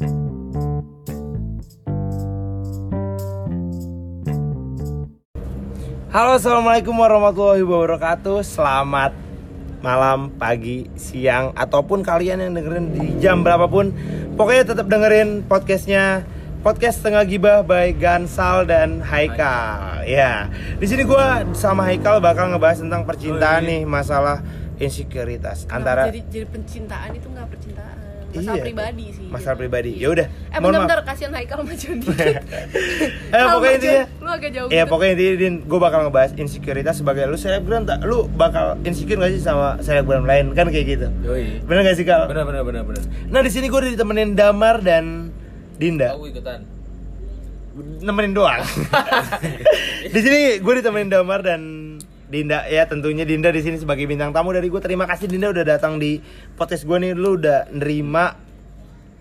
Halo assalamualaikum warahmatullahi wabarakatuh. Selamat malam, pagi, siang Ataupun kalian yang dengerin di jam berapapun. Pokoknya tetap dengerin podcastnya Podcast Tengah Gibah by Gansal dan Haikal. Ya, di sini gue sama Haikal bakal ngebahas tentang percintaan Oh, iya. nih Masalah insekuritas. Antara jadi jadi pencintaan itu nggak percintaan masalah Iya, pribadi sih masalah gitu. pribadi. Ya udah, eh bentar bentar kasihan Haikal sama Johnny Eh pokoknya intinya lu agak jauh Iya gitu. pokoknya intinya Din Gue bakal ngebahas insekuritas sebagai lu selebgram tak Lu bakal insecure gak sih sama selebgram lain Kan kayak gitu Yoi. Bener gak sih Kal? Benar benar benar benar. Nah di sini gue ditemenin Damar dan Dinda Aku ikutan. Nemenin doang Di sini gue ditemenin Damar dan Dinda ya tentunya Dinda di sini sebagai bintang tamu dari gue terima kasih Dinda udah datang di podcast gue nih lu udah nerima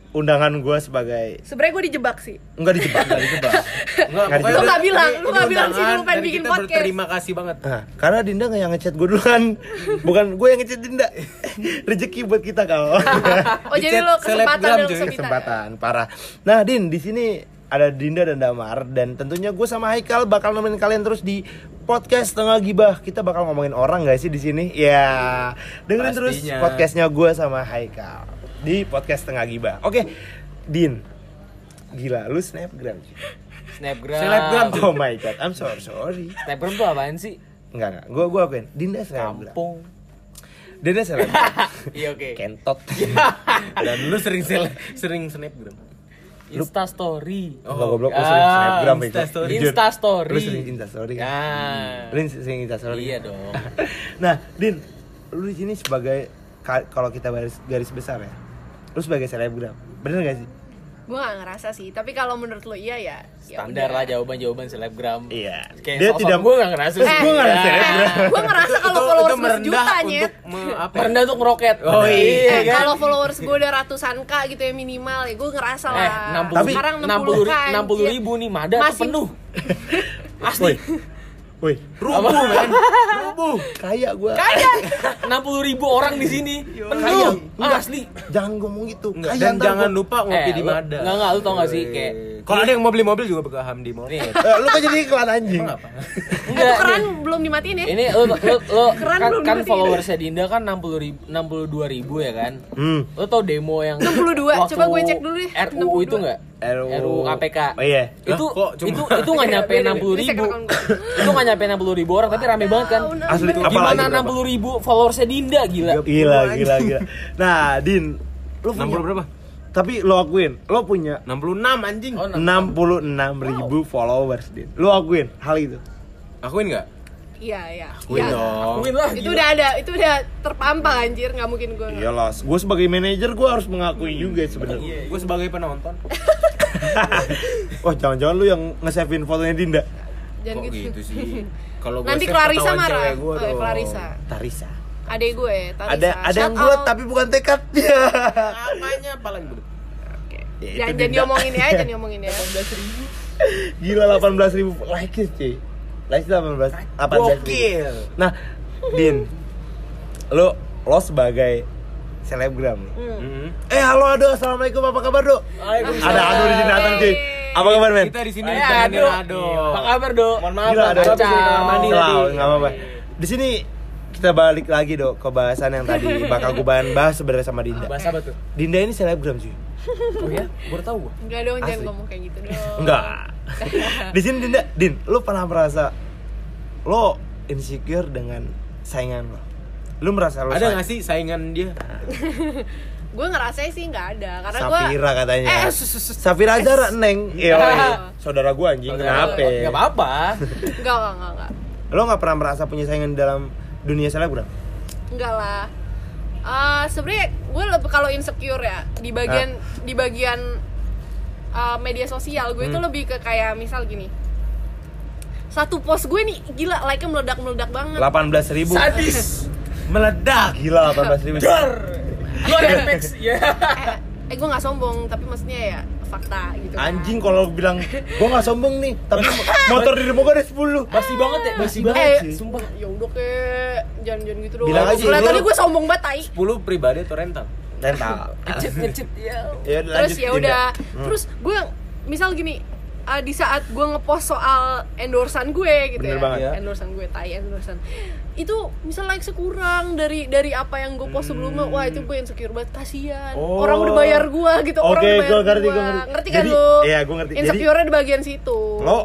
undangan gue sebagai sebenarnya gue dijebak sih enggak dijebak enggak dijebak Enggak, Lu nggak bilang, lu nggak bilang sih, lu pengen bikin podcast. berterima kasih banget. Nah, karena Dinda nggak yang ngechat gue duluan, bukan gue yang ngechat Dinda. Rezeki buat kita kalau. oh jadi lo kesempatan dong Kesempatan parah. Nah, Din di sini ada Dinda dan Damar dan tentunya gue sama Haikal bakal nemenin kalian terus di podcast tengah gibah. Kita bakal ngomongin orang gak sih di sini? Ya, dengerin terus podcastnya gue sama Haikal di podcast tengah gibah. Oke, Din. Gila, lu snapgram. Snapgram. Cuy. Oh my god, I'm sorry, sorry. Snapgram tuh apaan sih? Enggak, enggak. Gue gue akuin. Dinda snapgram. Kampung. Dinda snapgram. Iya oke. Kentot. Dan lu sering sel sering snapgram. Insta story. Enggak goblok, lu Ah, sering snapgram Insta story. Insta story. Lu sering Insta story kan? Ah. Lu sering Insta story. Iya dong. nah, Din, lu di sini sebagai ka- kalau kita garis garis besar ya. Lu sebagai selebgram. Bener gak sih? Gue gak ngerasa sih tapi kalau menurut lo iya ya ya Standar lah jawaban-jawaban selebgram. Iya. Kayak Dia sosok tidak gue gak ngerasa sih. Eh, Gua nggak ngerasa Ya. gue ngerasa kalau followers itu gue merendah sejuta apa? ya? Merendah untuk meroket. Oh, iya. Eh, kan? kalau followers gue udah ratusan k gitu ya minimal ya gue ngerasa Eh, lah 60 Tapi- sekarang 60 60 k 60 ribu nih, Mada Masih- penuh. Woi. Woi, Rubuh, men. Rubuh. kaya gua. Kaya. 60 ribu orang di sini. Kaya. Penuh. Enggak. Asli. Jangan ngomong gitu. Enggak, Kaya dan jangan gua- lupa ngopi Eh, di Mada. Enggak, enggak, lu tau gak sih kayak Kalau ada yang mau beli mobil juga pakai Hamdi Mall. nih. Eh, lu kan jadi iklan anjing. Eh, Enggak, tuh keran belum dimatiin ya Ini lu, lu, lu Keran kan, belum kan dimatiin. followersnya Dinda kan 60 ribu, 62 ribu ya kan Hmm. Lu tau demo yang 62, waktu coba gue cek dulu deh. RUU itu 62. enggak? RUU RUU KPK Oh iya. Itu, kok cuma- itu, itu gak nyampe Beda, beda. 60 Ini cek ribu. Itu gak nyampe 60 ribu orang tapi rame banget kan Asli. Gimana berapa? 60 ribu followersnya Dinda gila Gila, gila, gila. Nah, Din, lu 60 punya berapa? Tapi lo akuin, lo punya 66 anjing. Oh, 66 ribu followers, Din. Lo akuin hal itu? Akuin enggak? iya iya Akuin Iya. dong. Akuin lah itu gila. udah ada itu udah terpampang anjir nggak mungkin gue Iya lah, gue sebagai manajer gue harus mengakui juga sebenarnya. Iya, gue sebagai penonton. Wah, jangan-jangan lu yang nge-save-in fotonya Dinda. Jangan Kok gitu sih? Kalau gue nanti Clarissa marah gua oh, dong. Clarissa Tarisa. adek gue Tarisa Ada ada yang Shout buat tapi bukan tekad. Ya. Apanya apalagi buat? Oke. Ya, itu jangan jangan Dinda. diomongin ya jangan diomongin ya Gila 18 ribu likes cuy. Likes 18 18 ribu. Nah, Din. Lo lo sebagai selebgram. Hmm. Mm-hmm. Eh halo Ado, assalamualaikum apa kabar Dok? Waalaikumsalam. Ada Ado di sini datang cuy. Apa kabar men? Kita di sini ngomongin aduh. Ado. Apa kabar, Do? Mohon maaf, Gila, ada di kamar mandi Wow, tadi. nggak apa-apa. Di sini kita balik lagi dok ke bahasan yang tadi bakal gue bahas bahas sebenarnya sama Dinda. Bahas apa tuh? Dinda ini selebgram cuy. Oh ya? Baru tahu gua. enggak dong jangan ngomong kayak gitu dong Enggak. Di sini Dinda, Din, lu pernah merasa lo insecure dengan saingan lo? Lu merasa lo Ada nggak sih saingan dia? Gue ngerasa sih nggak ada karena gue Safira katanya. Eh, sus, sus, sus. Safira Azhar, Neng. Iya, Eh. saudara gua anjing. Kenapa? Enggak apa-apa. enggak enggak enggak enggak Lo nggak pernah merasa punya saingan dalam dunia selebgram? enggak lah Eh, sebenarnya gue lebih kalau insecure ya di bagian di bagian eh, media sosial gue itu Hmm. lebih ke kayak misal gini satu post gue nih gila like nya meledak meledak banget 18 ribu. Sadis. Meledak. Gila 18 ribu. Dar. Lu ada Apex ya. eh, eh gue nggak sombong tapi maksudnya ya fakta gitu kan. Anjing kalau bilang gua nggak sombong nih, tapi motor di rumah gua ada 10. Basi banget ya, basi banget. eh sih. sumpah ya udah kayak jangan jangan gitu doang Bilang aja, tadi gue sombong banget tai 10 pribadi atau rental? mental Ngecit ngecit ya. ya udah, terus ya udah Hmm. terus gue misal gini uh, di saat gue ngepost soal endorsan gue gitu Bener ya banget. Ya. endorsan gue tai endorsan itu misal like kurang dari dari apa yang gue post sebelumnya wah itu gue insecure banget kasihan Hmm. Oh. orang udah bayar gue gitu orang Oke, udah bayar gua ngerti, gua. gua ngerti. ngerti kan Jadi, lo iya, gua ngerti. Jadi- insecure di bagian situ lo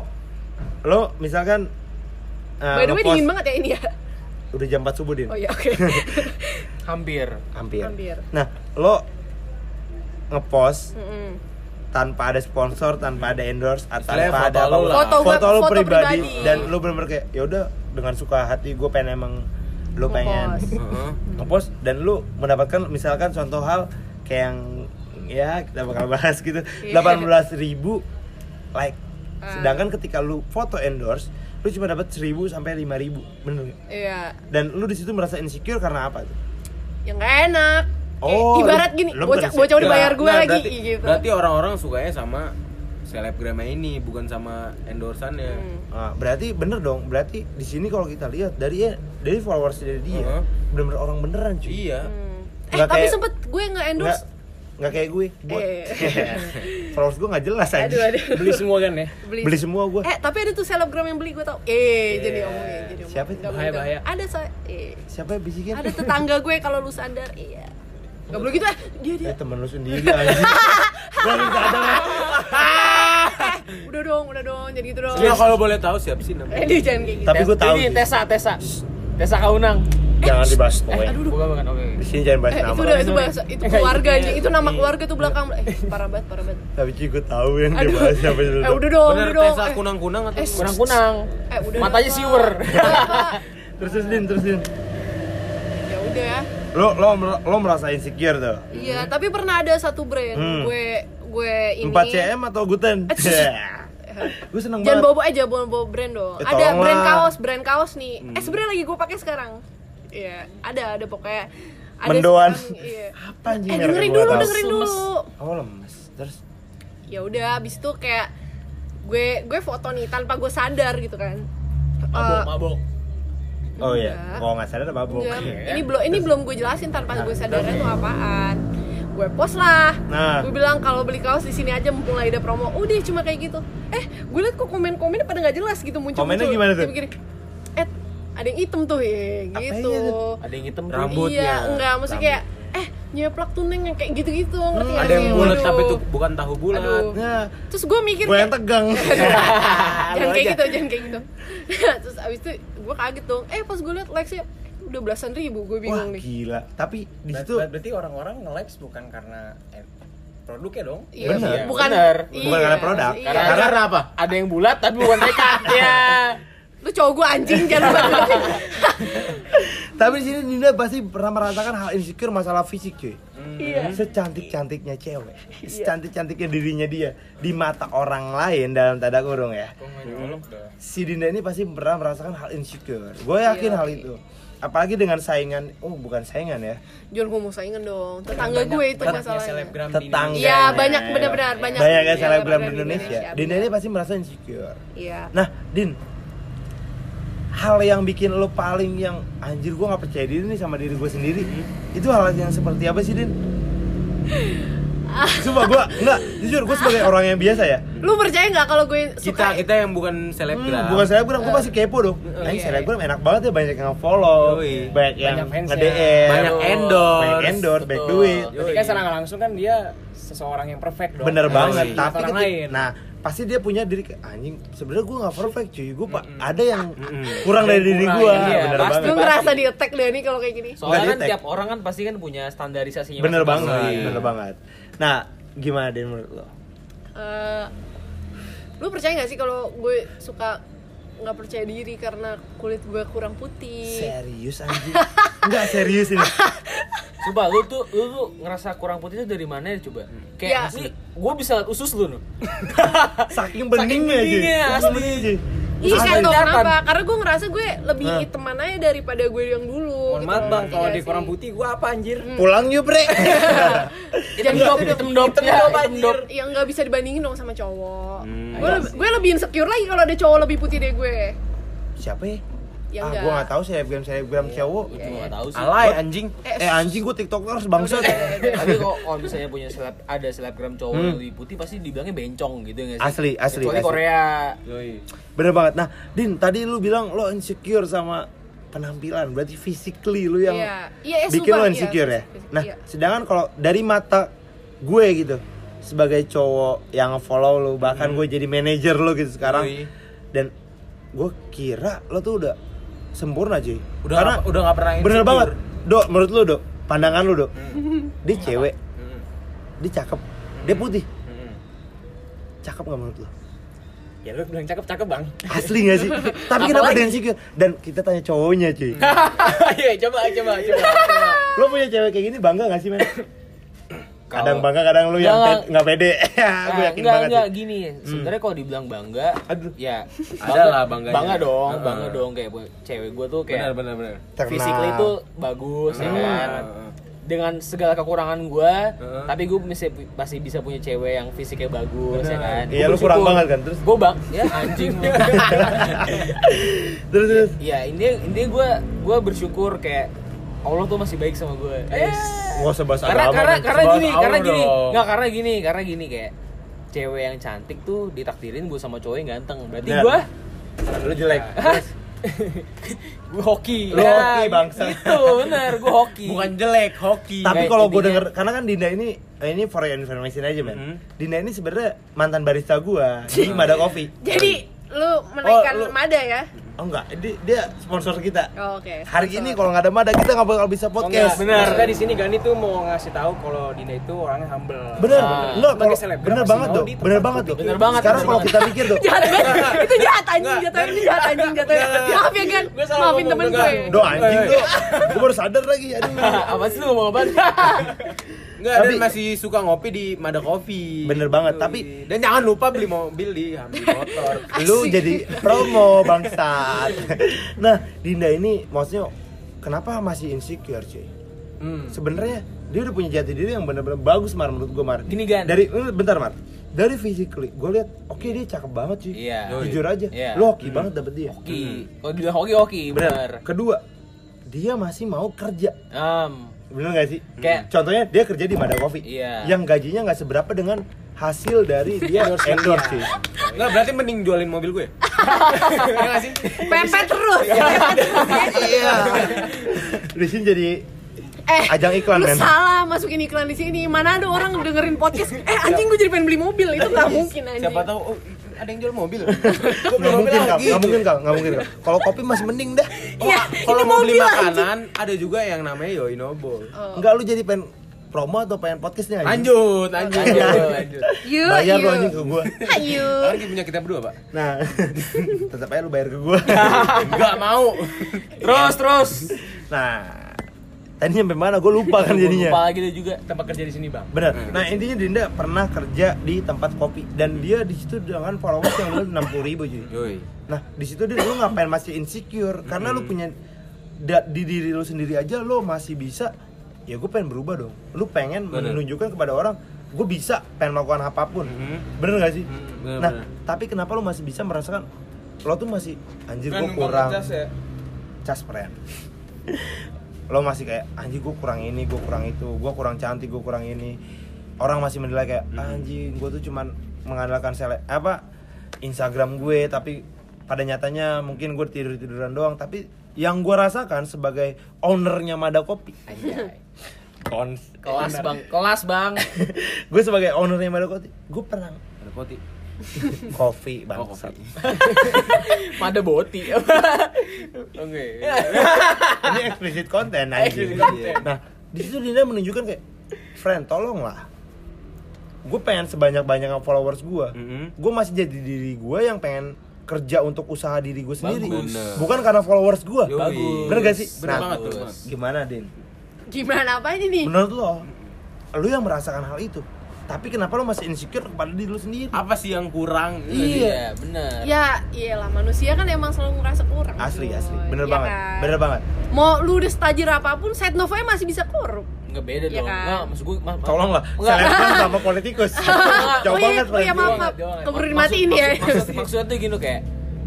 lo misalkan uh, by the way dingin banget ya ini ya udah jam 4 subuh din oh ya oke Hampir. hampir hampir nah lo ngepost Mm-mm. Tanpa ada sponsor tanpa ada endorse Istilahnya tanpa foto ada lo apa lah. Foto gua- lo foto pribadi, pribadi. dan lo bener-bener kayak ya udah dengan suka hati gue pengen emang lo pengen Ngepost. Dan lu mendapatkan misalkan contoh hal kayak yang ya kita bakal bahas gitu Iya. 18.000 ribu like Ah. sedangkan ketika lu foto endorse lu cuma dapat 1000 sampai 5000 bener nggak? iya dan lu di situ merasa insecure karena apa tuh yang gak enak Oh, Eh, ibarat gini bocah bocah udah bayar gue Nah, lagi berarti, gitu berarti orang-orang sukanya sama selebgramnya ini bukan sama endorsannya Hmm. Ah, berarti bener dong berarti di sini kalau kita lihat dari dari followers dari dia Uh-huh. bener-bener orang beneran cuy iya Hmm. Eh tapi kayak- sempet gue nggak endorse. nggak kayak gue gue Eh. followers gue nggak jelas aja Aduh aduh. Beli semua kan ya? beli semua gue Eh tapi ada tuh selebgram yang beli gue tau. Eh jadi omongin jadi omongin. Siapa itu? Bahaya, bahaya. Ada saya. Eh siapa yang bisikin ada tetangga gue kalau lu sadar iya. Gak boleh gitu eh dia dia. Eh temen lu sendiri anjing. Gua minta ada. Udah dong udah dong jadi gitu dong. Nah, kalau boleh tahu siapa sih namanya Eh dia jangan kayak gitu. Tapi gua tahu Ini. Tesa, Tesa. Tesa Kaunang. Jangan dibahas pokoknya. aduh, Bukan bukan oke. Di sini jangan bahas Eh nama. itu udah itu bahasa itu Eh, keluarga itu aja itu nama Iya. keluarga tuh belakang eh parah banget parah banget. Tapi Ci gue tahu yang dia bahas siapa dulu. Eh udah dong udah dong. Tessa Eh, kunang-kunang atau eh, Kunang-kunang. Eh udah Matanya siwer. Udah, Pak. Terus terus din terus din. Ya udah ya. Lo lo lo merasa insecure tuh. Iya, tapi pernah ada satu brand Hmm. gue gue ini 4 cm atau Guten? Eh, gue seneng Jangan banget. bawa aja bawa bawa brand dong. Eh, ada brand kaos, brand kaos nih. Hmm. Eh sebenarnya lagi gue pakai sekarang. Iya, ada ada pokoknya ada Mendoan. sekarang, Iya. Apa anjing Eh dengerin dulu, tahu. dengerin dulu. Oh lemes. Terus Ya udah, abis itu kayak gue gue foto nih tanpa gue sadar gitu kan. Mabok, Eh, mabok. Oh iya, kalau nggak sadar mabuk. enggak. ini belum ini belum gue jelasin tanpa gue sadarnya itu apaan. Gue post lah. Nah. Gue bilang kalau beli kaos di sini aja mumpung lagi ada promo. Udah cuma kayak gitu. Eh, gue liat kok komen-komennya pada nggak jelas gitu muncul. Komennya gimana tuh? Begini, eh, ada yang hitam tuh ya, Apanya gitu. tuh? Ada yang hitam. Rambutnya. Iya, enggak, maksudnya kayak nyeplak tuh neng yang kayak gitu-gitu, ngerti Hmm, ada yang bulat tapi itu bukan tahu bulat Aduh. Nah, Terus gue mikir gue yang tegang. jangan kayak gitu, jangan kayak gitu. Terus abis itu gue kaget dong. Eh pas gue liat likesnya udah belasan ribu, gue Wah bingung nih. gila. Tapi di situ ber- berarti orang-orang nge-likes bukan karena eh, produknya dong Iya, Bener. bukan Bener. iya, Bukan karena produk. iya. Karena, Karena- karena apa? Ada yang bulat tapi bukan tekad ya. Lu cowok gue anjing jangan. Tapi di sini Dinda pasti pernah merasakan hal insecure masalah fisik cuy. Iya. Secantik cantiknya cewek, secantik cantiknya dirinya dia di mata orang lain dalam tanda kurung ya. Si Dinda ini pasti pernah merasakan hal insecure. Gue yakin Iya. hal itu. Apalagi dengan saingan, oh bukan saingan ya, Jangan ngomong saingan dong. Tetangga gue itu masalahnya. tetangga. Iya, banyak benar-benar banyak. Banyak kan Iya, selebgram di Indonesia. Indonesia, Dinda ini pasti merasa insecure. Iya. Nah, Din, hal yang bikin lo paling yang anjir gue nggak percaya diri nih sama diri gue sendiri, itu hal yang seperti apa sih, Din? Sumpah gue nggak jujur gue sebagai orang yang biasa ya. Lu percaya nggak kalau gue kita suka kita yang bukan selebgram Hmm, bukan selebgram, gue pasti kepo dong. Nah, Iya. selebgram enak banget ya banyak yang follow, Yoi. banyak yang Banyak fansnya. nge-DM, Banyak endorse. banyak endorse, banyak duit. Ketika secara nggak langsung kan dia seseorang yang perfect dong Bener banget, tapi ketika- lain nah pasti dia punya diri kayak anjing. Sebenarnya gue nggak perfect cuy, gue pak ada yang Mm-mm. kurang dari diri gue, iya, bener pasti. banget. lu ngerasa di attack deh nih kalau kayak gini. Soalnya kan tiap orang kan pasti kan punya standarisasinya Bener banget, Iya. bener banget. Nah, gimana Den menurut lo? Eh, lu percaya nggak sih kalau gue suka nggak percaya diri karena kulit gue kurang putih? Serius anjing? Enggak serius ini. Coba lu tuh lu tuh ngerasa kurang putih itu dari mana ya coba? Kayak Ya. gua bisa liat usus lu nih. Saking beningnya aja. beningnya, asli. Iya kan tau kenapa? Karena gue ngerasa gue lebih Hah. hiteman aja daripada gue yang dulu. mohon gitu maaf bang ngerti kalau di kurang putih gua apa anjir Pulang yuk, Bre. Hitam dop, hitam dop, Hitam ya, dop, yang nggak bisa dibandingin dong sama cowok. Hmm. Gue lebih, gue lebih insecure lagi kalau ada cowok lebih putih dari gue. Siapa ya? Ya ah enggak. gue nggak tahu selebgram selebgram cowok Gue juga gak tahu sih. Alay anjing. eh anjing gue tiktokers bangsat Tapi kok kalau misalnya punya seleb, ada selebgram cowok yang lebih putih pasti dibilangnya bencong gitu nggak sih? Hmm. Asli, asli, Kecuali asli. Korea. Yoi. bener banget nah din tadi lu bilang lo insecure sama penampilan berarti physically lu yang Iya. Iya, eh, bikin lo iya, insecure ya physically, nah iya. sedangkan kalau dari mata gue gitu sebagai cowok yang follow lu bahkan gue jadi manajer lo gitu sekarang Yoi. dan gue kira lo tuh udah sempurna cuy. Udah karena nggak- udah nggak pernah bener insecure. banget. Dok menurut lu dok pandangan lu dok dia cewek. Mm. dia cakep. Dia putih. Mm. cakep nggak menurut lu? Ya lu bilang cakep-cakep bang. Asli gak sih? Tapi kenapa dia insecure? Dan kita tanya cowoknya cuy. Ayo coba coba coba, coba. lo punya cewek kayak gini bangga gak sih men kadang bangga kadang lu yang nggak pede ya gue Nah, yakin enggak, banget enggak sih. gini. Sebenarnya kalau dibilang bangga, Aduh. ya Ada lah bangganya. Bangga dong, Heeh. bangga dong kayak cewek gue tuh Benar kayak benar benar. Terkenal. physically itu bagus ya kan. Dengan segala kekurangan gue, Heeh. tapi gue masih masih bisa punya cewek yang fisiknya bagus ya kan. Iya, lu kurang banget kan, terus? gue bang, ya anjing. terus terus ya ini ini gue gue bersyukur kayak Allah tuh masih baik sama gue. nggak usah bahas karena agama, karena karena gini karena gini. nggak karena gini karena gini kayak cewek yang cantik tuh ditakdirin gue sama cowok yang ganteng. Berarti gue lu jelek. Gue hoki. Lu hoki, bangsa. itu bener gue hoki. Bukan jelek, hoki. tapi kalau gue denger karena kan Dinda ini eh, ini for your information aja men. Mhm. Dinda ini sebenarnya mantan barista gua. Di Mada Coffee Jadi lu menaikkan lu- Mada ya? Oh enggak. Dia, dia sponsor kita. Oh, Oke. hari sponsor. ini kalau nggak ada Mada kita nggak bakal bisa podcast. Benar. Maksudnya di sini Gani tuh mau ngasih tahu kalau Dinda itu orangnya humble. bener. Ah. Sebagai kalau selebgram bener masih banget mau tuh bener banget tuh. Bener banget, sekarang kalau kita pikir tuh jahat banget itu jahat anjing. Jatuhnya ini jahat anjing. Jatuhnya maaf ya kan? Maafin temen gue. Do anjing tuh gue baru sadar lagi aduh apa sih lu ngomong? apa Enggak, Tapi- dan masih suka ngopi di Mada Coffee. Bener banget, Yoi. tapi- dan jangan lupa beli mobil di Hamdi Motor. lu jadi promo bangsat nah Dinda ini maksudnya kenapa masih insecure cuy Hmm. sebenarnya dia udah punya jati diri yang benar-benar bagus mar menurut gue mar Gini, Gan. dari eh, bentar mar dari physically gue lihat oke dia cakep banget cuy Iya. jujur aja Iya. lo hoki banget dapet dia hoki kalau dibilang hoki hoki bener bener kedua dia masih mau kerja um, bener gak sih? Kayak- contohnya dia kerja di Mada Coffee. Iya. yang gajinya nggak seberapa dengan hasil dari dia endorse. Cuy Enggak, berarti mending jualin mobil gue. Iya nggak sih? pepet terus. Iya. Di sini jadi eh Ajang iklan, lu men. salah masukin iklan di sini. Mana ada orang dengerin podcast? Eh anjing gue jadi pengen beli mobil. Itu nggak mungkin anjing. Siapa tahu oh, ada yang jual mobil. Gue nggak beli mobil mungkin kal lagi. nggak mungkin kal nggak mungkin kal kalau kopi masih mending dah Iya, Kalau mau beli makanan, ada juga yang namanya Yoinobo. Oh. Enggak lu jadi pengen promo atau pengen podcastnya anjing? Lanjut, lanjut. lanjut lanjut bayar lo anjing ke gua Ayo. Kan punya kita berdua, Pak. nah tetap aja lu bayar ke gua Enggak mau. terus terus nah tadi nyampe mana? Gua lupa kan lupa jadinya. lagi dia juga Tempat kerja di sini bang. benar nah intinya Dinda pernah kerja di tempat kopi. Dan dia di situ dengan followers yang udah enam puluh ribu cuy. Yoi. nah di situ dia lu ngapain? Masih insecure. Karena lu punya da- di diri lu sendiri aja lu masih bisa ya gue pengen berubah dong. Lu pengen Bener. menunjukkan kepada orang gue bisa pengen melakukan apa pun. Mhm. bener gak sih? Bener, nah bener. tapi kenapa lu masih bisa merasakan lo tuh masih anjir Kan gue Bang kurang Cas ya. cas friend lo masih kayak anjing gue kurang ini gue kurang itu gue kurang cantik gue kurang ini. Orang masih menilai kayak anjing gue tuh cuman mengandalkan sele apa Instagram gue tapi pada nyatanya mungkin gue tidur tiduran doang. Tapi yang gue rasakan sebagai ownernya Mada Kopi. Kons. kelas bang. Kelas bang. Gue sebagai ownernya Mada Kopi. Gue pernah Ada poti. kopi bang Oh, kopi. Mada boti oke ini eksplisit konten Explicit anjing. content. Nah, di situ Dinda menunjukkan kayak friend tolonglah. Gue pengen sebanyak banyaknya followers gue. Mhm. Gue masih jadi diri gue yang pengen kerja untuk usaha diri gue sendiri. Bagus. Bukan karena followers gue. Bagus. Bener gak sih? Bener Nah, banget, banget. Gimana Din? gimana apa ini nih Menurut lo, lo yang merasakan hal itu. Tapi kenapa lo masih insecure kepada diri lo sendiri? Apa sih yang kurang? iya benar ya iyalah manusia kan emang selalu ngerasa kurang Asli, cuy. asli. Bener Iya banget. kan? Bener banget. mau lu udah stajir apa pun set novanya masih bisa korup nggak beda Iya dong kan? nggak maksud gue ma- Tolonglah, Enggak. selebgram sama politikus. Jauh oh iya, banget, oh iya maaf maaf keburu dimatiin ya maksud, maksud- maksudnya tuh gini kayak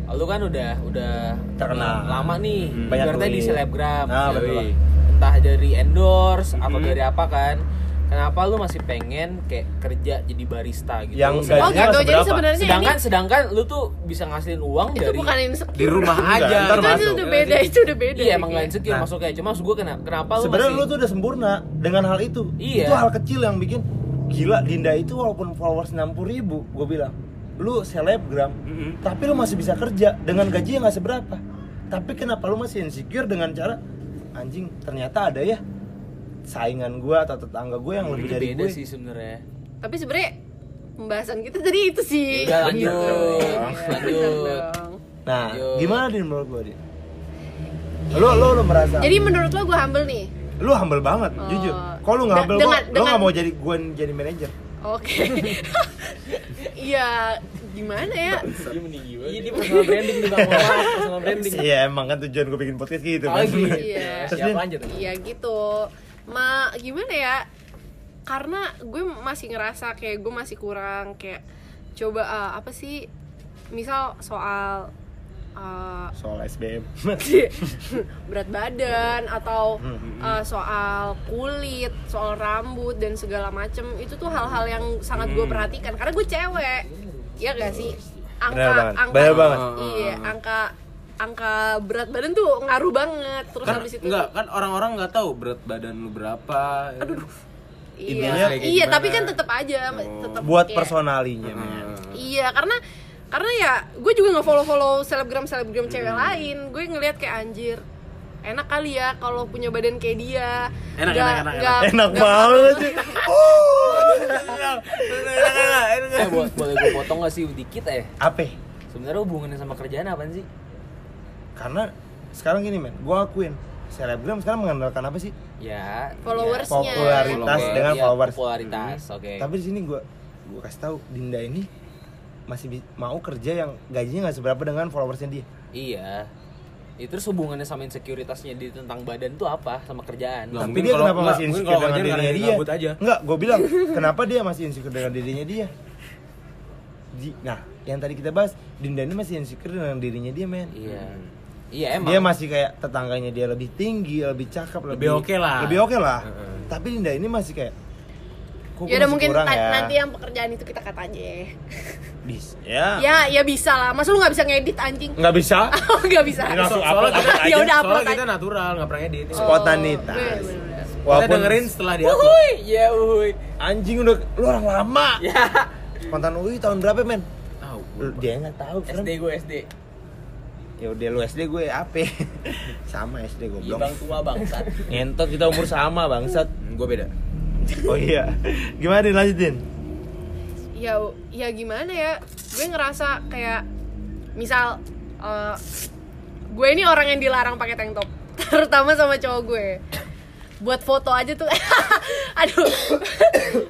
lu kan udah udah Terkenal. lama nih Hmm. Banyak di selebgram Ah, betul. Yoi. entah dari endorse atau Hmm. dari apa kan kenapa lu masih pengen kayak kerja jadi barista gitu Yang Sedang- Oh gajinya gitu, jadi seberapa? sebenarnya ini sedangkan sedangkan lu tuh bisa ngasihin uang itu dari bukan insecure. Di rumah aja. itu, masuk. itu udah beda, itu udah beda. iya emang gak kayaknya. insecure Nah. masuknya cuma maksud gue kenapa kenapa lu Sebenarnya masih lu tuh udah sempurna dengan hal itu. Iya. Itu hal kecil yang bikin gila Dinda itu walaupun followers 60 ribu, gue bilang lu selebgram, Mm-mm. tapi lu masih bisa kerja dengan gaji yang nggak seberapa. Tapi kenapa lu masih insecure dengan cara anjing ternyata ada ya saingan gue atau tetangga gue yang lebih dari beda gue. sih sebenarnya Tapi sebenarnya pembahasan kita tadi itu sih. Udah, lanjut. Gitu. Iya, Lanjut. bener dong. Nah, Lanjut. gimana din menurut gue din? Lu lu lu merasa? Jadi menurut lo gue humble nih. lu humble banget, Oh. jujur. Kok lu nggak humble? dengan- kok lu dengan- nggak mau jadi gue jadi manajer? Oke. Iya, gimana ya? iya di personal branding nih bang personal branding Iya emang kan tujuan gue bikin podcast gitu Oh, kan. Iya. Terus siap lanjut Iya gitu. Ma gimana ya? Karena gue masih ngerasa kayak gue masih kurang kayak coba ah, apa sih? Misal soal ah, soal SBM. berat badan atau uh, soal kulit, soal rambut dan segala macem itu tuh hal-hal yang sangat gue perhatikan karena gue cewek, ya gak sih? Angka, Bener banget, angka, bener banget. iya, angka, angka berat badan tuh ngaruh banget. Terus Kan habis itu, enggak, kan orang-orang nggak tahu berat badan lu berapa. ya. iya, intinya kayak iya, gimana. tapi kan tetap aja, Oh. tetap Buat kayak- personalinya. Heeh. Iya, karena karena ya gue juga nggak follow follow selebgram selebgram cewek lain. Gue ngelihat kayak anjir enak kali ya kalau punya badan kayak dia. Enak, Nggak- enak, enak, nggak- Enak nggak- banget sih. eh bo- boleh gue potong gak sih dikit eh Apa? sebenarnya hubungannya sama kerjaan apa sih Karena sekarang gini, men. Gue akuin selebgram sekarang mengandalkan apa sih? ya Followersnya. Popularitas Follower. dengan iya, followers. popularitas oke Tapi di sini gue gue kasih tahu Dinda ini masih mau kerja yang gajinya nggak seberapa dengan followersnya dia. iya itu terus hubungannya sama insecuritasnya di tentang badan tuh apa sama kerjaan Nggak, Tapi dia kalau- kenapa masih insecure kalau dengan dirinya dia? aja. Enggak, gue bilang kenapa dia masih insecure dengan dirinya dia? Di- nah, yang tadi kita bahas, Dinda ini masih insecure dengan dirinya dia, men. iya iya emang Dia masih kayak tetangganya dia lebih tinggi, lebih cakep, Lebih oke lah. Lebih oke lah. Heeh. Tapi Dinda ini masih kayak Ya udah mungkin kurang ya? nanti yang pekerjaan itu kita kata aja. Bis. Ya. Ya, ya bisa lah. Masa lu nggak bisa ngedit anjing? Nggak bisa. Oh, nggak bisa. Ini langsung So- soalnya upload, Ya udah, upload soalnya kita aja. natural, nggak pernah edit. Oh, Spontanitas. bener, bener, bener. Kita Walaupun dengerin setelah dia upload. Wuhui, ya uhui anjing udah lu orang lama. ya Spontan UI tahun berapa, men? Tahu. Dia nggak tahu, kan? SD gue SD Ya udah lu SD gue apa? sama SD iya goblok. bang tua bangsat Ngentot kita umur sama, bangsat. Gue beda. Oh iya. Gimana Din lanjutin? ya ya gimana ya gue ngerasa kayak misal eh, gue ini orang yang dilarang pakai tank top terutama sama cowok gue buat foto aja tuh aduh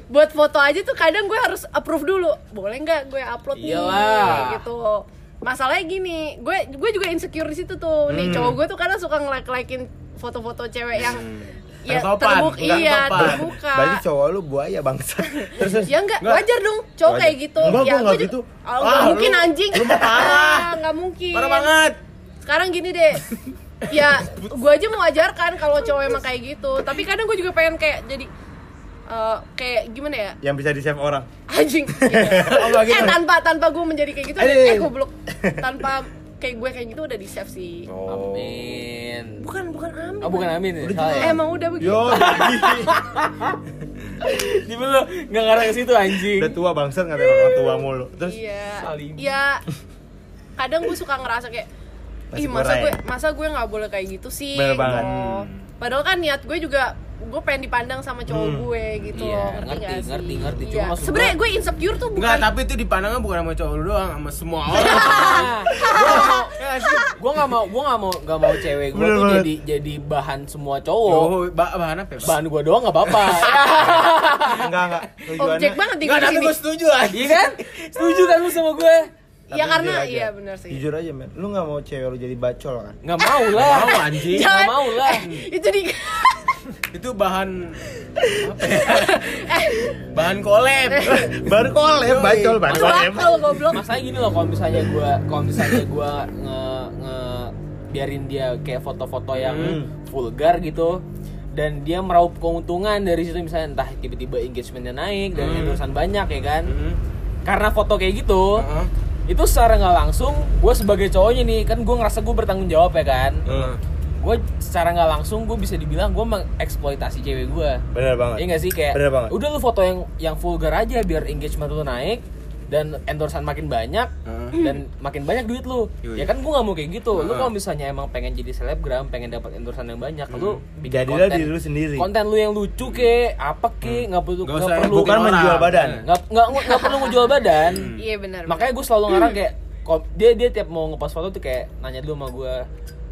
buat foto aja tuh kadang gue harus approve dulu boleh nggak gue upload nih Iyalah. Kayak gitu masalahnya gini gue gue juga insecure di situ tuh nih Hmm. cowok gue tuh kadang suka nge-like likein foto-foto cewek yang ya Yang topan, terbuka iya topan. terbuka Berarti cowok lu buaya bangsa. Terus terus. Ya enggak, Enggak. wajar dong cowok Wajar. kayak gitu. Enggak, ya, gua enggak gitu. juga- Oh, Ah, enggak mungkin lu- anjing. lu parah. Ah, Enggak mungkin. Parah banget. Sekarang gini deh. ya, gua aja mewajarkan kalau cowok emang kayak gitu. Tapi kadang gue juga pengen kayak jadi eh, kayak gimana ya? Yang bisa di save orang. Anjing. Oh, enggak gitu. eh tanpa tanpa gue menjadi kayak gitu, eh goblok. Tanpa kayak gue kayak gitu udah di save sih. Oh. amin Bukan bukan amin. oh bukan amin ya Udah ya Eh, emang udah begitu. Yo, di lu nggak ngarah ke situ anjing udah tua bangsat ngatain orang tua mulu. Terus Iya. Salim. Iya. Kadang gue suka ngerasa kayak Ih masa gue masa gue nggak boleh kayak gitu sih. Bener banget. gitu. Padahal kan niat gue juga gue pengen dipandang sama cowok Hmm. gue gitu Iya, loh. ngerti, nggak sih? ngerti, ngerti. Cuma Iya. Sebenarnya gua- gue insecure tuh bukan Enggak, tapi itu dipandangnya bukan sama cowok lu doang, sama semua orang. gue nggak mau gue nggak mau nggak mau cewek gue tuh jadi jadi bahan semua cowok Oh, ba- bahan apa ya? Bahan gue doang nggak apa-apa enggak enggak. Objek banget di Enggak, tapi sini. gue setuju aja. iya kan setuju kan lu sama gue Ya karena jujur aja. iya benar sih. Jujur aja men, lu nggak mau cewek lu jadi bacol kan? nggak mau lah Mau, anjing. nggak mau lah Itu di Itu bahan apa ya? bahan collab. Baru kolab bacol, masuk kolab. masalahnya gini loh kalau misalnya gue kalau misalnya gue nge, nge biarin dia kayak foto-foto yang Hmm. vulgar gitu dan dia meraup keuntungan dari situ misalnya entah tiba-tiba engagementnya naik dan Hmm. endorsean banyak ya kan Hmm. karena foto kayak gitu Heeh. Itu secara nggak langsung gue sebagai cowoknya nih kan gue ngerasa gue bertanggung jawab ya kan Heeh. gue secara nggak langsung gue bisa dibilang gue mengeksploitasi cewek gue Bener banget. Iya gak sih kayak Bener banget. udah lu foto yang yang vulgar aja biar engagement lu naik dan endorsean makin banyak Heeh. dan makin banyak duit lu. Yoi. Ya kan gua nggak mau kayak gitu. Lu Heeh. kalau misalnya emang pengen jadi selebgram, pengen dapat endorsean yang banyak, lu bikin Jadilah konten, diri lu sendiri. Konten lu yang lucu ke, apa ke, nggak perlu Nggak perlu Bukan orang. menjual badan. nggak nggak nggak perlu ngejual badan. Iya benar. Makanya gue selalu ngarang kayak dia dia tiap mau ngepost foto tuh kayak nanya dulu sama gue,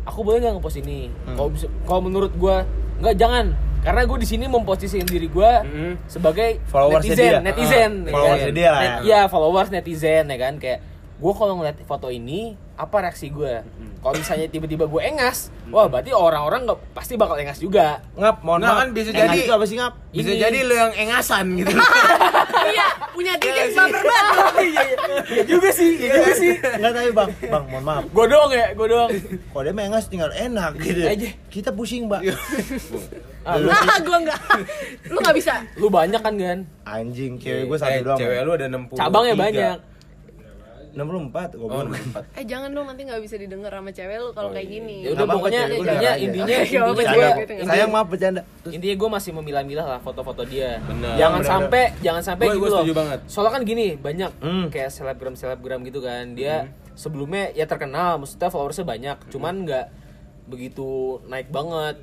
aku boleh nggak ngepost ini? Hmm. Kalau bisa- kalau menurut gue nggak jangan, karena gue di sini memposisikan diri gue Mm-mm. sebagai Followersnya netizen, dia. netizen, Ah, ya followersnya kan? dia lah Net- ya. Iya followers netizen ya kan kayak gue kalau ngeliat foto ini apa reaksi gue? Kalau misalnya tiba-tiba gue engas, wah berarti orang-orang nggak pasti bakal engas juga. Ngap, mohon Nggak, maaf. kan bisa Engas jadi- apa sih ngap? Bisa Ini. jadi lu yang engasan gitu. Iya, punya titik baper banget. Iya juga sih, iya juga sih. Enggak tapi bang, bang, mohon maaf. Gue doang ya, gue doang. Kalau dia mengas tinggal enak gitu. Aja. Kita pusing, Mbak. Ah, lu, Ah, gua enggak. Lu enggak bisa. lu banyak kan kan? Anjing, cewek gue Eh, satu doang. Cewek Bang. lu ada 60. Cabangnya banyak. 64 Oh, goblok. 64. Eh jangan dong nanti nggak bisa didengar sama cewek lu kalau kayak gini. Ya udah pokoknya intinya intinya intinya Sayang, gitu. sayang maaf bercanda. Intinya gue masih memilah-milah lah foto-foto dia. Bener. Jangan Bener, sampai jangan sampai Gua- gitu gua loh. setuju banget. Soalnya kan gini banyak Hmm. kayak selebgram selebgram gitu kan dia sebelumnya ya terkenal, maksudnya followersnya banyak, cuman nggak begitu naik banget.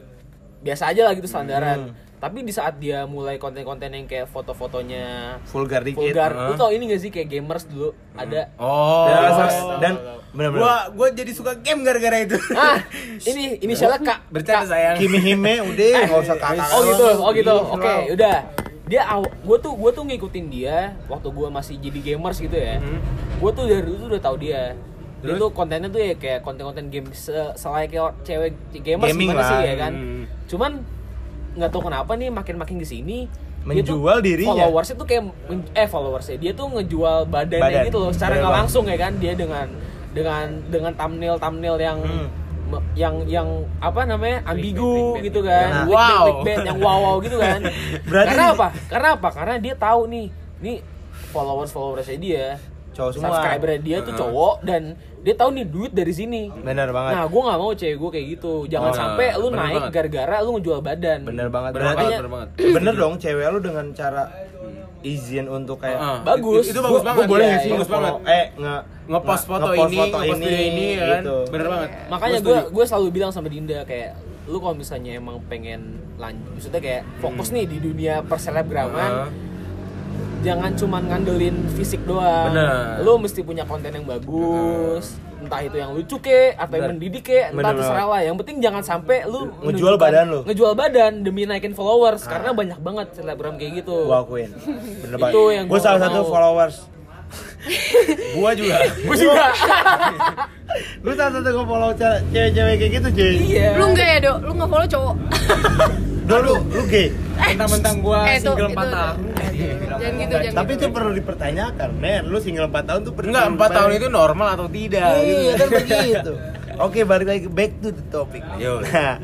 Biasa aja lah gitu standaran. Tapi di saat dia mulai konten-konten yang kayak foto-fotonya vulgar dikit. vulgar, Heeh. lu tau ini gak sih kayak gamers dulu ada Oh. Dan, Oh. dan benar-benar Gua gua jadi suka game gara-gara itu. ah ini inisialnya kak Bercanda Kak. sayang. Kimi Hime udah nggak usah kata. Oh gitu, oh gitu. Iya, Oke, udah. Dia gue tuh gue tuh ngikutin dia waktu gue masih jadi gamers gitu ya. Hmm. Gue tuh dari dulu tuh udah tahu dia. Dia tuh kontennya tuh ya kayak konten-konten game se selayaknya cewek gamers Gaming gimana lah. sih ya kan. Hmm. Cuman nggak tahu kenapa nih makin-makin ke sini dia tuh Menjual dirinya. Followersnya tuh kayak eh followersnya dia tuh ngejual badannya Badan. gitu loh. Secara nggak langsung ya kan dia dengan dengan dengan thumbnail thumbnail yang Hmm. yang yang apa namanya ambigu gitu clickbait. kan Nah. Wow. clickbait, yang wow wow gitu kan Berarti karena di- apa karena apa karena dia tahu nih nih followers followersnya dia Cowok semua. subscriber dia tuh Heeh. cowok dan dia tahu nih duit dari sini Benar banget. nah gue nggak mau cewek gue kayak gitu jangan Oh, sampai lu bener naik banget. gara-gara lu ngejual badan Bener banget. Bener Berarti banget, bener banget. bener dong cewek lu dengan cara izin untuk kayak Heeh. Bagus. Itu, itu bagus Gua- banget. gua boleh nggak sih bagus banget. eh nge Ngepost foto nge-post ini, ngepost video ini ya kan. gitu. Bener banget. makanya Gua gue gue selalu bilang sama Dinda kayak lu kalau misalnya emang pengen lanjut maksudnya kayak fokus nih di dunia perselebgraman Heeh. Jangan cuman ngandelin fisik doang. Bener. Lu mesti punya konten yang bagus. Entah itu yang lucu ke atau yang Bener. mendidik ke, entah Bener terserah lah. Yang penting jangan sampai lu Ngejual badan lu. Ngejual badan demi naikin followers karena banyak banget selebgram kayak gitu. Gua akuin. Bener Itu banget. yang Gua gua salah satu mau. followers. Gua juga. Gue juga. Lu salah satu nge-follow ce- cewek-cewek kayak gitu, cuy. iya. Lu enggak ya, Dok? Lu enggak follow cowok. Dulu lu gay. Mentang-mentang gua Eh, itu- single itu 4 udah. tahun. Jangan gitu, jangan Tapi gitu. itu perlu dipertanyakan, men. Lu single 4 tahun tuh perlu Enggak, 4 tahun itu normal atau tidak gitu. Iya, kan begitu. Oke, balik lagi back to the topic. Yo. Nah,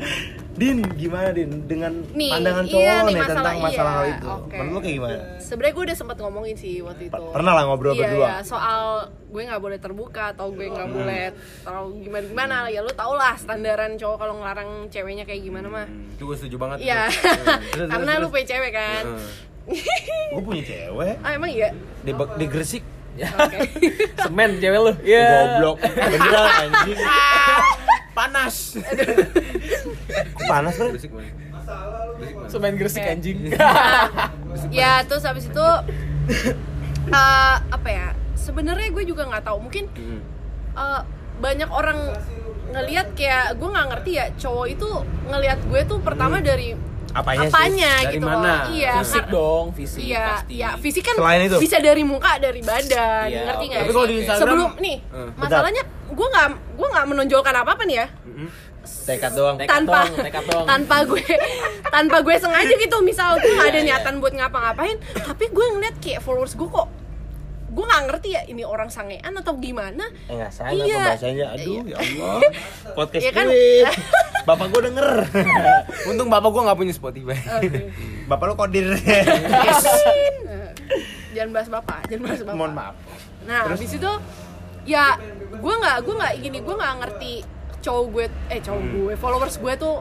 Din, gimana Din dengan Nih, pandangan cowok iya nih nih masalah- tentang masalah iya, hal itu? oke. Menurut lu kayak gimana? Sebenarnya gue udah sempat ngomongin sih waktu itu. Pernah lah ngobrol iya, berdua. Iya, soal gue nggak boleh terbuka atau gue Hmm. nggak boleh terlalu gimana gimana. Ya lu tau lah standaran cowok kalau ngelarang ceweknya kayak gimana mah. Hmm, Itu gua setuju banget. Iya, karena lu punya cewek kan. Heeh. Gue punya cewek Ah emang iya. di, di Gresik. Oke. Semen cewek lu. Iya. Goblok. Beneran anjing. Panas. Panas, banget. Semen gresik anjing. ya terus habis itu eh, apa ya? Sebenarnya gue juga nggak tahu. Mungkin Hmm. eh, banyak orang ngelihat kayak gue nggak ngerti ya cowok itu ngelihat gue tuh pertama dari Apanya sih? apanya Dari gitu mana? loh. Iya, fisik kar- dong fisik Iya, pasti ya fisik kan Selain itu? bisa dari muka, dari badan, Iya, ngerti nggak? Tapi kalau sih? di Instagram- sebelum nih, Eh. masalahnya gue nggak gue nggak menonjolkan apa apa nih ya, Tekad doang. Tekad tanpa doang, tekad doang. tanpa gue tanpa gue sengaja gitu, misal gue nggak ada Iya, iya. niatan buat ngapa-ngapain, tapi gue ngeliat kayak followers gue kok gue nggak ngerti ya ini orang sangean atau gimana Eh nggak salah Iya. pembahasannya. Aduh ya Allah. Podcast Iya kan? gue. Bapak gue denger. Untung bapak gua nggak punya Spotify. Oke. Bapak lu kodir. Eh, jangan bahas bapak jangan bahas bapak Mohon maaf. Nah, habis itu ya gue nggak gue nggak gini gue nggak ngerti cowok gue eh cowok Hmm. gue followers gue tuh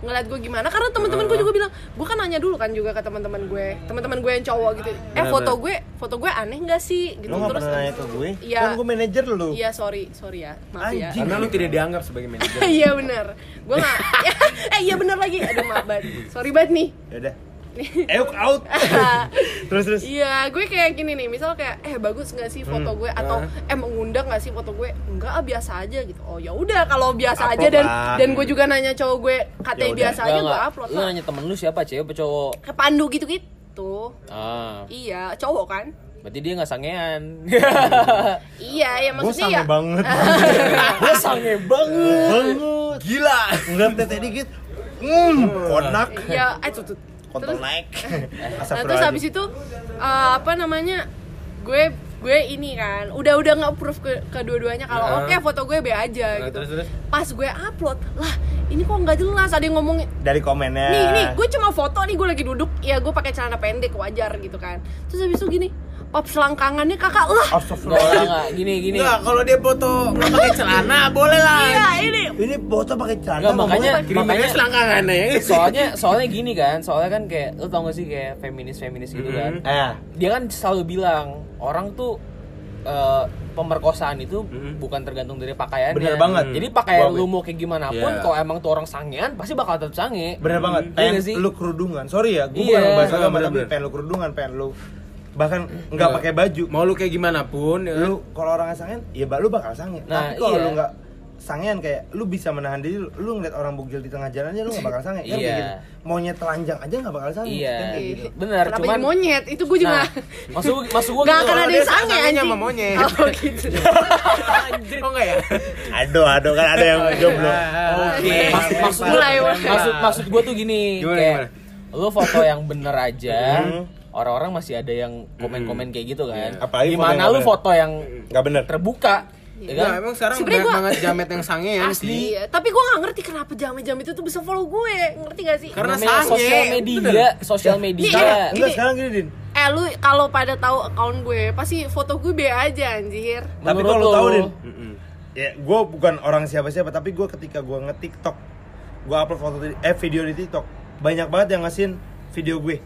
ngeliat gue gimana karena teman-teman gue juga bilang gue kan nanya dulu kan juga ke teman-teman gue teman-teman gue yang cowok gitu eh Benar, foto benar. gue foto gue aneh nggak sih gitu Lu nggak terus nanya ke gue? Iya. Kan gue manajer lu. iya sorry sorry ya maaf ya Anjing. Karena lu tidak dianggap sebagai manajer. iya bener gue nggak eh iya bener lagi aduh maaf banget sorry banget nih Ya udah. Euk out. terus terus. Iya, gue kayak gini nih, misal kayak eh bagus nggak sih foto gue atau eh mengundang nggak sih foto gue? Enggak, ah, biasa aja gitu. Oh ya udah kalau biasa aja dan lah. dan gue juga nanya cowok gue katanya Ya biasa aja gue upload Lu nanya temen lu siapa cewek apa cowok? Ke Pandu gitu-gitu. Ah, Iya, cowok kan? berarti dia nggak sangean. Iya, ya Gue maksudnya sange ya. banget. Gue sange banget. banget. Gila. Ngeliat tete dikit. Hmm, konak. Ya, eh tuh Kontol naik. Nah, terus habis itu eh, apa namanya? Gue gue ini kan udah udah nggak proof ke kedua-duanya kalau oke foto gue be aja Nah, gitu. terus, terus? Pas gue upload, lah ini kok nggak jelas ada yang ngomong dari komennya. nih nih gue cuma foto nih gue lagi duduk ya gue pakai celana pendek wajar gitu kan terus habis itu gini pop selangkangannya kakak lah Astagfirullah. enggak, gini gini. Enggak, kalau dia foto nggak pakai celana boleh lah. iya ini Ini foto pakai celana. Enggak, makanya makanya selangkangannya ya. soalnya soalnya gini kan, soalnya kan kayak lu tau gak sih kayak feminis feminis gitu kan. Mhm. Eh, Dia kan selalu bilang orang tuh eh, pemerkosaan itu Mhm. bukan tergantung dari pakaiannya. Bener banget. Jadi pakaian Gua- lu mau kayak gimana pun, Iya. kalau emang tuh orang sangean pasti bakal tetap sange. bener banget. Iya Pengen nggak sih? lu kerudungan. Sorry ya, gue Iya. bukan ngebahas agama Bener, tapi pengen lu kerudungan, pengen lu bahkan nggak pakai baju. Mau lu kayak gimana pun, ya kan? Lu kalau orangnya sangen, ya ba- lu bakal sange. Nah, tapi kalau iya. lu nggak sangean kayak lu bisa menahan diri, lu, ngeliat orang bugil di tengah jalan aja lu nggak bakal sange. Kan Iya. gitu. Maunya telanjang aja nggak bakal sange. Iya. Kan kayak gitu. Bener, kenapa cuman monyet itu gue juga Nah, maksud maksud gua nggak gitu. akan ada yang sange anjing sama monyet. oh gitu kok enggak ya? Aduh, aduh kan ada yang jomblo. Oke. Maksud Mulai, gua, mulai. maksud maksud gua tuh gini kayak lu foto yang bener aja Hmm. Orang-orang masih ada yang komen-komen kayak gitu kan Iya. Apalagi foto gimana lu foto yang Nggak bener. terbuka ya kan Nah, emang sekarang Sebenarnya banyak gua- banget jamet yang sangean sih. asli iya. tapi gue nggak ngerti kenapa jam-jam itu tuh bisa follow gue ngerti gak sih Karena Namanya sange. sosial media sosial media Iya. Enggak, Gini. sekarang gini, Din. eh lu kalau pada tahu akun gue pasti foto gue be aja anjir Tapi kalau lu tahu, Din, ya gue bukan orang siapa-siapa tapi gue ketika gue nge TikTok gue upload foto di- eh video di TikTok banyak banget yang ngasihin video gue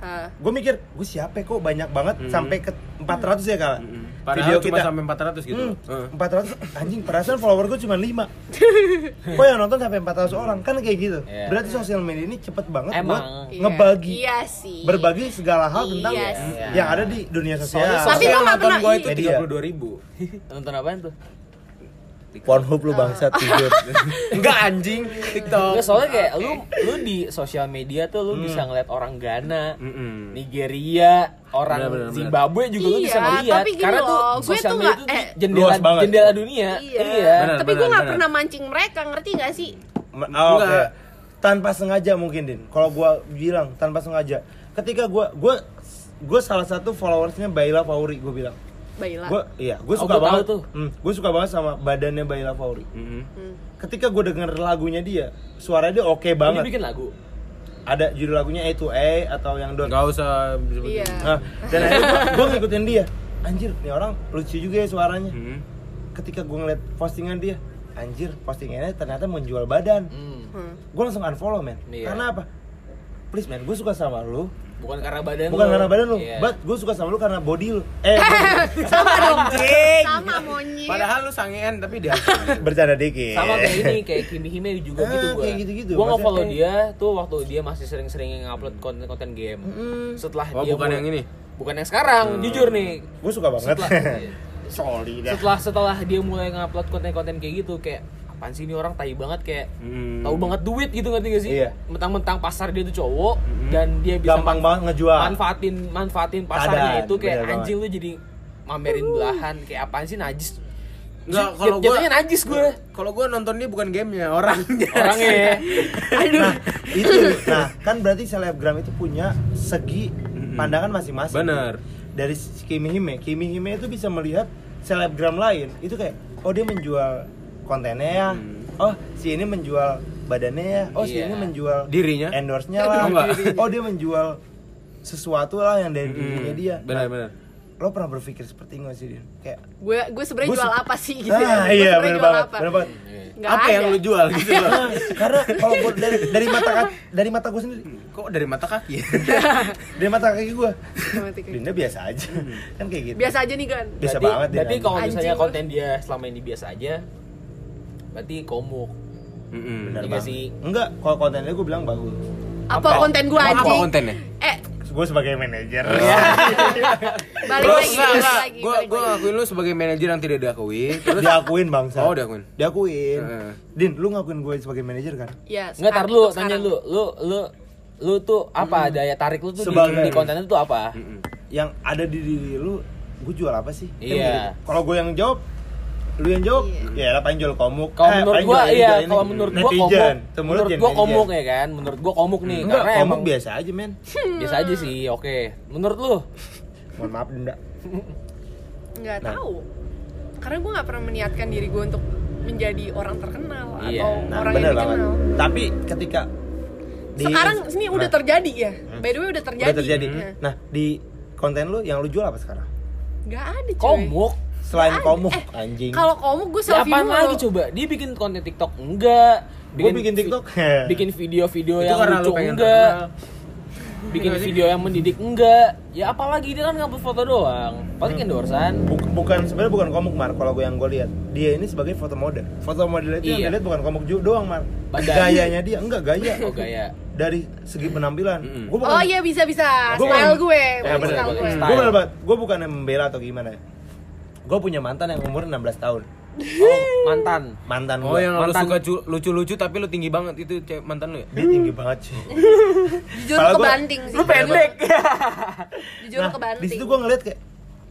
Hah. gue mikir gue siapa kok banyak banget sampai ke 400 ya kak Mm-mm. Padahal video cuma kita sampai 400 gitu. Hmm, Heeh. 400 anjing perasaan follower gue cuma 5 kok yang nonton sampai 400 orang kan kayak gitu Iya. berarti sosial media ini cepet banget Emang. buat Iya. ngebagi iya sih berbagi segala hal tentang Iya sih. yang ada di dunia sosial Soalnya- Tapi gua nggak nonton ini. itu Media. 32 ribu. nonton apaan tuh Pornhub lu bangsat tidur Enggak anjing, TikTok. Nggak, soalnya kayak lu lu di sosial media tuh lu bisa ngeliat orang Ghana Mm-mm. Nigeria Benar, orang benar, benar. Zimbabwe juga lu Iya, bisa ngeliat tapi gini karena tuh loh, gue sosial tuh media nggak- tuh eh, jendela jendela dunia iya, Benar, tapi gue nggak pernah mancing mereka ngerti gak sih Oh, oke. Enggak. Tanpa sengaja mungkin Din. Kalau gua bilang tanpa sengaja. Ketika gua gua gua salah satu followersnya Baila Fauri gua bilang. Baiklah Gua iya, gua Oh, suka gua tahu banget tuh. Hmm, gua suka banget sama badannya Baila Fauri. Mm-mm. Hmm. Ketika gua denger lagunya dia, suaranya dia oke dia banget. bikin lagu Ada judul lagunya A to A atau yang dot. Enggak usah Iya. Nah, dan akhirnya gua, gua ngikutin dia. Anjir, nih orang lucu juga ya suaranya. Mm-mm. Ketika gua ngeliat postingan dia, anjir, postingannya ternyata menjual badan. Hmm. Hmm. Gue langsung unfollow men. Iya. Karena apa? Please man, gue suka sama lu. Bukan karena badan Bukan lu. karena badan lu, Iya. but gue suka sama lu karena body lu. Eh, sama dong Anjing. sama monyet Padahal lu sangean tapi dia bercanda dikit. sama kayak ini kayak Kimi Hime juga Ah, gitu gua. kayak gitu-gitu. Gua Maksudnya nge-follow kayak- dia tuh waktu dia masih sering-sering ngupload konten-konten game. Setelah Oh, dia bukan mulai- yang ini? Bukan yang sekarang, jujur nih. Gue suka banget. Setelah- Sorry dah. Setelah setelah dia mulai ngupload konten-konten kayak gitu kayak apaan sih ini orang tai banget kayak Mm. tahu banget duit gitu ngerti gak sih? Iya. Mentang-mentang pasar dia tuh cowok dan dia bisa Gampang manfa- banget ngejual. Manfaatin manfaatin pasarnya Keadaan, itu kayak bener banget. anjing lu jadi mamerin belahan kayak apaan sih najis. Enggak, kalau gua jatuhnya najis gue. Kalau gua nonton dia bukan gamenya, orangnya. Orangnya ya. Nah, itu nah kan berarti selebgram itu punya segi pandangan masing-masing. Bener. Dari Kimi Hime, Kimi Hime itu bisa melihat selebgram lain itu kayak oh dia menjual kontennya ya. Oh, si ini menjual badannya ya. Oh, si Iya. ini menjual Dirinya? endorse-nya lah. Oh. Oh, dia menjual sesuatu lah yang dari dirinya dia. Benar, Nah, benar. Lo pernah berpikir seperti itu gak sih, Din? Kayak gue gue sebenarnya jual apa sih gitu Ah, ya? Gua iya, jual banget, apa? bener banget. Nggak Apa yang ada. lu jual gitu loh? karena kalau gua dari, dari mata ka- dari mata gue sendiri Kok dari mata kaki? dari mata kaki gue. Dinda biasa aja kan kayak gitu biasa aja nih kan biasa Berarti- banget Berarti anjing. kalau misalnya konten dia selama ini biasa aja, berarti komuk. Iya banget sih. enggak kalau kontennya gue bilang bagus apa, Apa? konten gue Apa anjing kontennya? eh gue sebagai manajer balik Terus lagi enggak, balik lagi gua lagi. ngakuin lu sebagai manajer yang tidak diakui. Terus diakuin bangsa Oh, diakuin. diakuin Heeh. din lu ngakuin gue sebagai manajer kan ya Enggak tar sekarang- lu, tanya lu, lu lu lu tuh apa daya tarik lu tuh di, Sebagai- di konten itu tuh apa? yang ada di diri lu gue jual apa sih Kan Iya. gitu. kalau gue yang jawab lu yang jawab ya lah paling jual komuk. Kalau Eh, menurut gua iya, kalau menurut gua komuk, menurut gua komuk ya kan, menurut gua komuk nih enggak karena komuk emang biasa aja men. Biasa aja sih, oke. Menurut lu? mohon maaf Dinda. Nggak Nah. tahu. Karena gue nggak pernah meniatkan diri gue untuk menjadi orang terkenal Iya. atau nah orang yang banget dikenal. Tapi ketika di- sekarang ini udah Nah. terjadi ya? By the way udah terjadi udah terjadi. Nah, nah di konten lu yang lu jual apa sekarang? Nggak ada cuy. Komuk? Selain ada. komuk Eh, anjing kalau komuk gue Ya selfie apaan mulu lagi coba? Dia bikin konten TikTok enggak? Gua bikin vi- TikTok. bikin video-video Itu yang lucu enggak? terkenal. Bikin video yang mendidik enggak? Ya apalagi dia kan ngupload foto doang. Paling Hmm. endorsan. Buk- bukan sebenarnya bukan komuk mar kalau gue yang gue lihat dia ini sebagai foto model foto model itu yang Iya. dilihat bukan komuk juga doang mar Badan. gayanya dia enggak gaya Oh gaya. dari segi penampilan Mm-mm. gue bukan oh iya bisa bisa Gua style gue Ya, bener, style gue gue gue bukan membela atau gimana ya gue punya mantan yang umur 16 tahun Oh, mantan. mantan Oh gue yang lu Mantan. suka cu- lucu-lucu tapi lu tinggi banget itu cewek mantan lu ya? dia tinggi banget sih jujur lu gua- kebanting sih Lu pendek. jujur lu nah kebanting di situ gue ngeliat kayak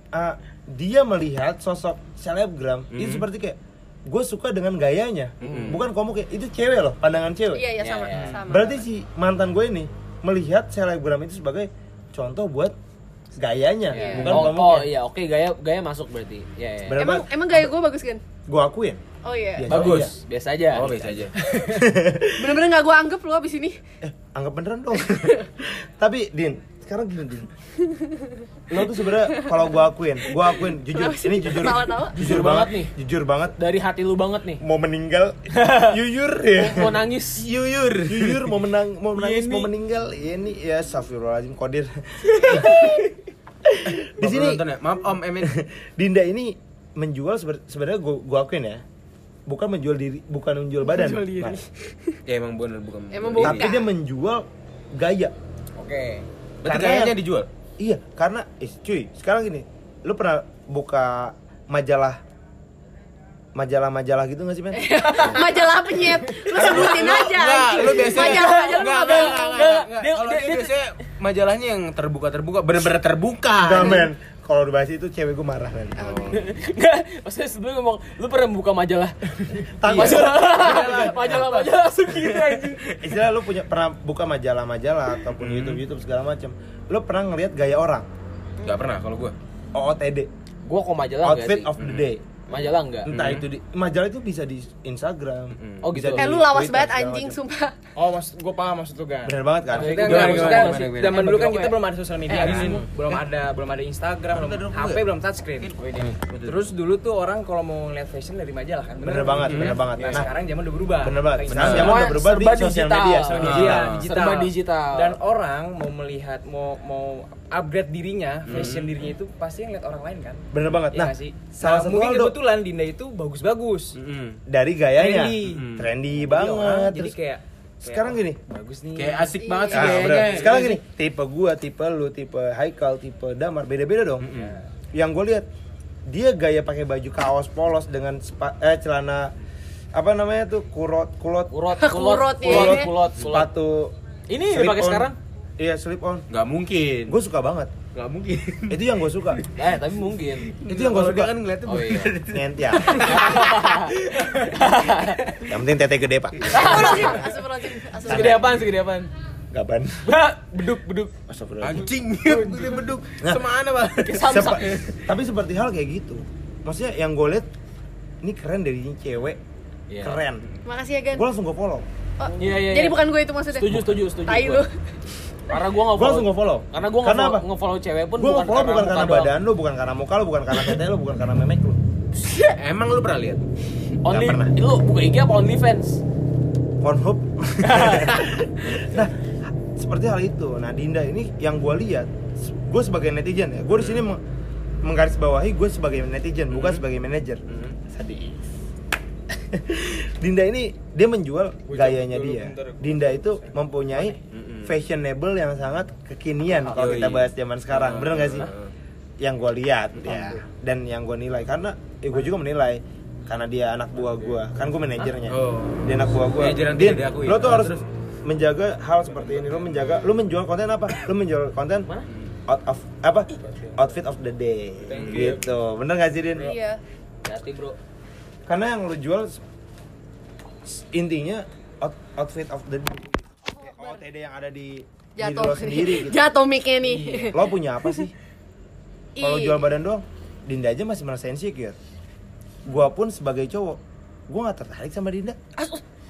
ah, dia melihat sosok selebgram itu seperti kayak gue suka dengan gayanya bukan komuk kayak itu cewek loh pandangan cewek iya iya Iya, sama iya. sama Berarti si mantan gue ini melihat selebgram itu sebagai contoh buat gayanya, Iya. bukan oh, kamu oh iya, oke gaya gaya masuk berarti. Iya, iya. Bener emang banget. emang gaya gue bagus kan Gue akuin. oh iya Biasa Bagus, aja. biasa aja. Oh biasa aja. bener-bener gak gue anggap lu abis ini Eh, anggap beneran dong. Tapi Din, sekarang gini Din. Lo tuh sebenarnya kalau gue akuin, gue akuin jujur, ini jujur, Ketawa-tawa? jujur Banget banget nih. jujur banget. Dari hati lu banget nih. Mau meninggal, yuyur ya. Mau nangis. Yuyur, yuyur mau menang, mau menangis, Ini. mau meninggal. Ini ya, Astagfirullahaladzim, kodir. Di sini nonton ya? Maaf Om Emin. Dinda ini menjual seben- sebenarnya gua, gua akuin ya bukan menjual diri bukan menjual badan Menjual diri. Mas. ya emang bener bukan. Emang Diri. tapi dia menjual gaya Oke. Berarti Karena kayaknya yang- dijual. iya karena eh, cuy sekarang gini lu pernah buka majalah majalah-majalah gitu gak sih men? majalah penyet lu sebutin aja Enggak, lu biasanya majalah majalah lu enggak, nggak enggak, enggak, enggak, enggak. Dia- Kalau dia- dia dia- biasanya majalahnya yang terbuka-terbuka, bener-bener terbuka. Enggak men kalau dibahas itu cewek gue marah men Enggak, maksudnya sebelum ngomong, lu pernah buka majalah? Tanggal- majalah, majalah, majalah langsung gitu anjing. istilah lu punya pernah buka majalah-majalah ataupun YouTube YouTube segala macam lu pernah ngelihat gaya orang? Enggak pernah kalau gua. OOTD Gua kok majalah enggak outfit of the day Majalah enggak? entah itu di majalah itu bisa di Instagram Oh, bisa gitu. di eh lu lawas Twitter, banget anjing sumpah Oh, maksud gue paham maksud lu kan. bener banget kan Maksudnya enggak, maksudnya zaman dulu kan kita belum ada sosial media eh, kan. eh, Belum ada belum ada Instagram, belum Udah dong, HP gue. belum touchscreen. Terus dulu tuh orang kalau mau ngeliat fashion dari majalah kan. Bener banget, bener banget. Ya, Nah, sekarang zaman udah berubah. bener banget. Sekarang zaman udah berubah di sosial media. Serba digital. Dan orang mau melihat mau mau upgrade dirinya, fashion dirinya itu pasti ngeliat orang lain kan. Bener banget. Iya Nah, sih? salah Nah, satu mungkin Aldo kebetulan Dinda itu bagus-bagus. dari gayanya Trendy. trendy Jadi banget. orang jadi Terus kayak sekarang kayak, gini. oh, bagus nih. Kayak asik banget sih Ah, kayaknya. bener. Sekarang gini, tipe gua, tipe lu, tipe Haikal, tipe Damar beda-beda dong. Yang gue lihat dia gaya pakai baju kaos polos dengan sepa- eh celana apa namanya tuh kurot kulot Kurot, Kurot, kulot, ya. kulot, kulot, kulot. sepatu Ini on. sekarang? Iya slip on Nggak mungkin. gue suka banget Nggak mungkin. itu yang gue suka Eh, tapi mungkin. itu yang gue suka kan ngeliatnya Oh iya. ngent ya yang penting tete gede pak Segede apaan? Segede apaan? gaban Bah, beduk, beduk. Anjing gede beduk. Nah. Semana, Bang? Samsak. Sepa- tapi seperti hal kayak gitu maksudnya yang gue liat ini keren dari ini cewek Iya. keren Makasih ya Gan. gue langsung gue follow Oh, Iya, iya, Jadi iya. bukan gue itu maksudnya. Setuju, setuju, setuju. Tai lu. Karena gua nggak gue langsung gue follow. Karena gua karena apa? nge-follow, nge-follow cewek pun gue follow bukan karena badan lu bukan karena muka lu bukan karena tete lu bukan karena memek lu. Emang lu pernah lihat? Only, Nggak pernah. lu buka IG apa OnlyFans? Pornhub. Nah seperti hal itu. Nah Dinda ini yang gue lihat gue sebagai netizen ya gue di sini meng- menggarisbawahi gue sebagai netizen bukan sebagai manajer. Sadis. Dinda ini dia menjual gayanya dia. Dinda itu mempunyai fashionable yang sangat kekinian kalau kita bahas zaman sekarang bener gak sih Heeh. yang gue lihat ya dan yang gue nilai karena eh, gue juga menilai karena dia anak buah gue kan gue manajernya Oh. dia anak buah gue diakui. lo tuh Ah, harus terus? menjaga hal seperti ini lo menjaga lo menjual konten apa lo menjual konten Mana? out of apa outfit of the day Thank you. gitu bener gak sih Din Iya. Hati bro. karena yang lo jual intinya out, outfit of the day Kayak OOTD yang ada di diri Jatuh. lo sendiri gitu. Jatuh mic-nya nih. lo punya apa sih kalau jual badan doang Dinda aja masih merasa insecure gua pun sebagai cowok gua nggak tertarik sama Dinda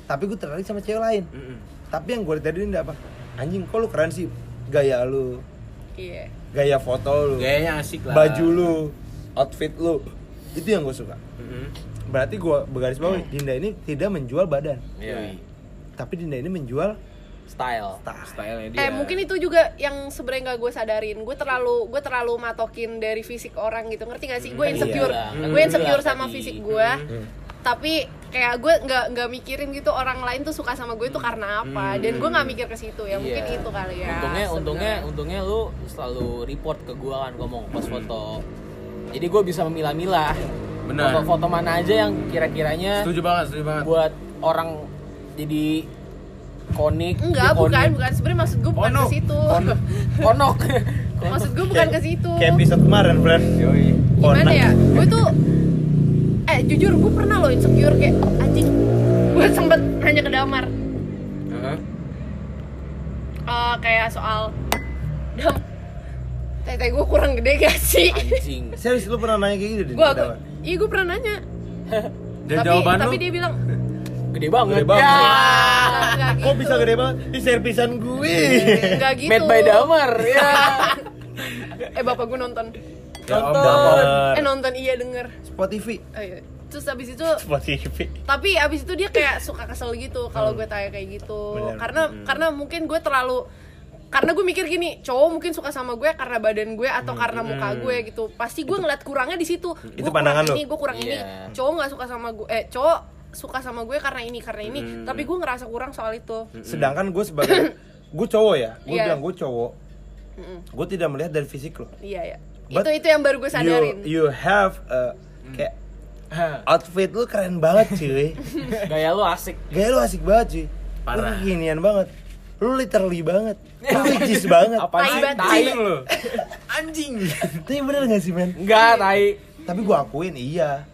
tapi gue tertarik sama cewek lain Mm-mm. tapi yang gue lihat dari Dinda apa anjing kok lu keren sih gaya lu Iya. gaya foto lu Gayanya asik lah. baju lu outfit lu itu yang gue suka Mm-mm. berarti gue bergaris bawahi Dinda ini tidak menjual badan Iya. tapi Dinda ini menjual Style. style Style-nya dia. Eh mungkin itu juga yang sebenarnya gak gue sadarin. Gue terlalu gue terlalu matokin dari fisik orang gitu. Ngerti gak sih? Gue Hmm, insecure. iya. Gue Hmm. insecure Iya, sama tadi. fisik gue. Hmm. Tapi kayak gue nggak nggak mikirin gitu orang lain tuh suka sama gue itu karena apa. Dan gue nggak mikir ke situ ya. Mungkin Iya. itu kali ya. Untungnya, untungnya, sebenarnya. untungnya lu selalu report ke gua kan ngomong pas foto. Jadi gua bisa memilah-milah. Foto-foto mana aja yang kira-kiranya Setuju banget, setuju banget. buat orang jadi konik. Enggak, dia bukan, konik. bukan. Sebenarnya maksud gue bukan ke situ. Konok. maksud gue bukan ke situ. kayak episode kemarin friend Yoi. Gimana ya? Gue tuh eh jujur gue pernah loh insecure kayak anjing. Gue sempet nanya ke Damar. Heeh. eh, kayak soal dam tete gue kurang gede gak sih Anjing. serius lu pernah nanya kayak gitu gue iya gue pernah nanya Dan tapi jawaban tapi lu? dia bilang Gede banget. Gede banget. Ya. "Nggak- nggak kok gitu bisa gede banget di servisan gue nggak gitu Made by Damar. Ya. eh bapak gue nonton Ya Nonton. dapat. eh nonton iya denger Spotify oh, iya. terus abis itu Spotify tapi abis itu dia kayak suka kesel gitu kalau gue tanya kayak gitu Bener. karena karena mungkin gue terlalu karena gue mikir gini cowok mungkin suka sama gue karena badan gue atau karena muka gue gitu pasti gue ngeliat kurangnya di situ Itu Gua pandangan kurang lo? ini gue kurang ini Iya. cowok nggak suka sama gue eh cowok suka sama gue karena ini karena ini tapi gue ngerasa kurang soal itu sedangkan gue sebagai gue cowok ya gue Iya. bilang gue cowok Mm-mm. gue tidak melihat dari fisik lo iya ya But itu itu yang baru gue sadarin you, you have a, kayak outfit lu keren banget cuy Gaya lu asik. gaya lu asik banget cuy Parah. lu kekinian banget lu literally banget lu ricis banget Apa Tai sih? banget. Tai. lu. Anjing. tapi bener gak sih men Enggak, tai. tapi gue akuin iya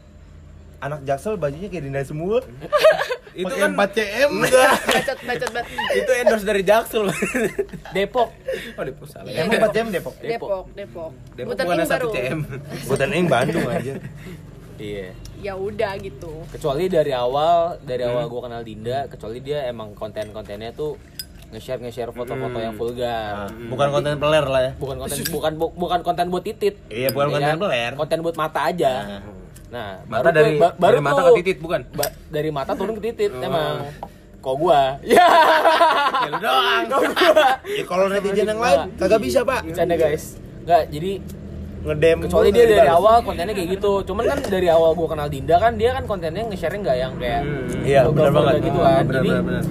anak jaksel bajunya kayak Dinda semua. Itu kan 4 cm bacot bacot banget. Itu endorse dari Jaksel. Depok. oh, Depok salah. Emang 4 cm Depok? Depok Depok. Depok Bukan bukan satu CM. gue tanyain Bandung aja. Iya. ya udah gitu. Kecuali dari awal dari awal gua kenal Dinda kecuali dia emang konten-kontennya tuh nge-share nge-share foto-foto yang vulgar. Bukan konten peler lah ya. Bukan konten bukan bu- bukan konten buat titit. Iya, bukan Ya konten kan? peler. konten buat mata aja. Nah Mata baru dari ba- baru dari mata tuh- ke titit bukan? ba- dari mata turun ke titit emang. Kok gua? Ya. Ya lu doang. kok gua? Ya kalau netizen yang lain kagak bisa pak. bercanda guys. Nggak jadi ngedem kecuali gua dia dari awal kontennya kayak gitu. Cuman kan dari awal gua kenal Dinda kan dia kan kontennya nge-share nggak yang kayak Iya, benar banget. gitu Oh, kan jadi benar,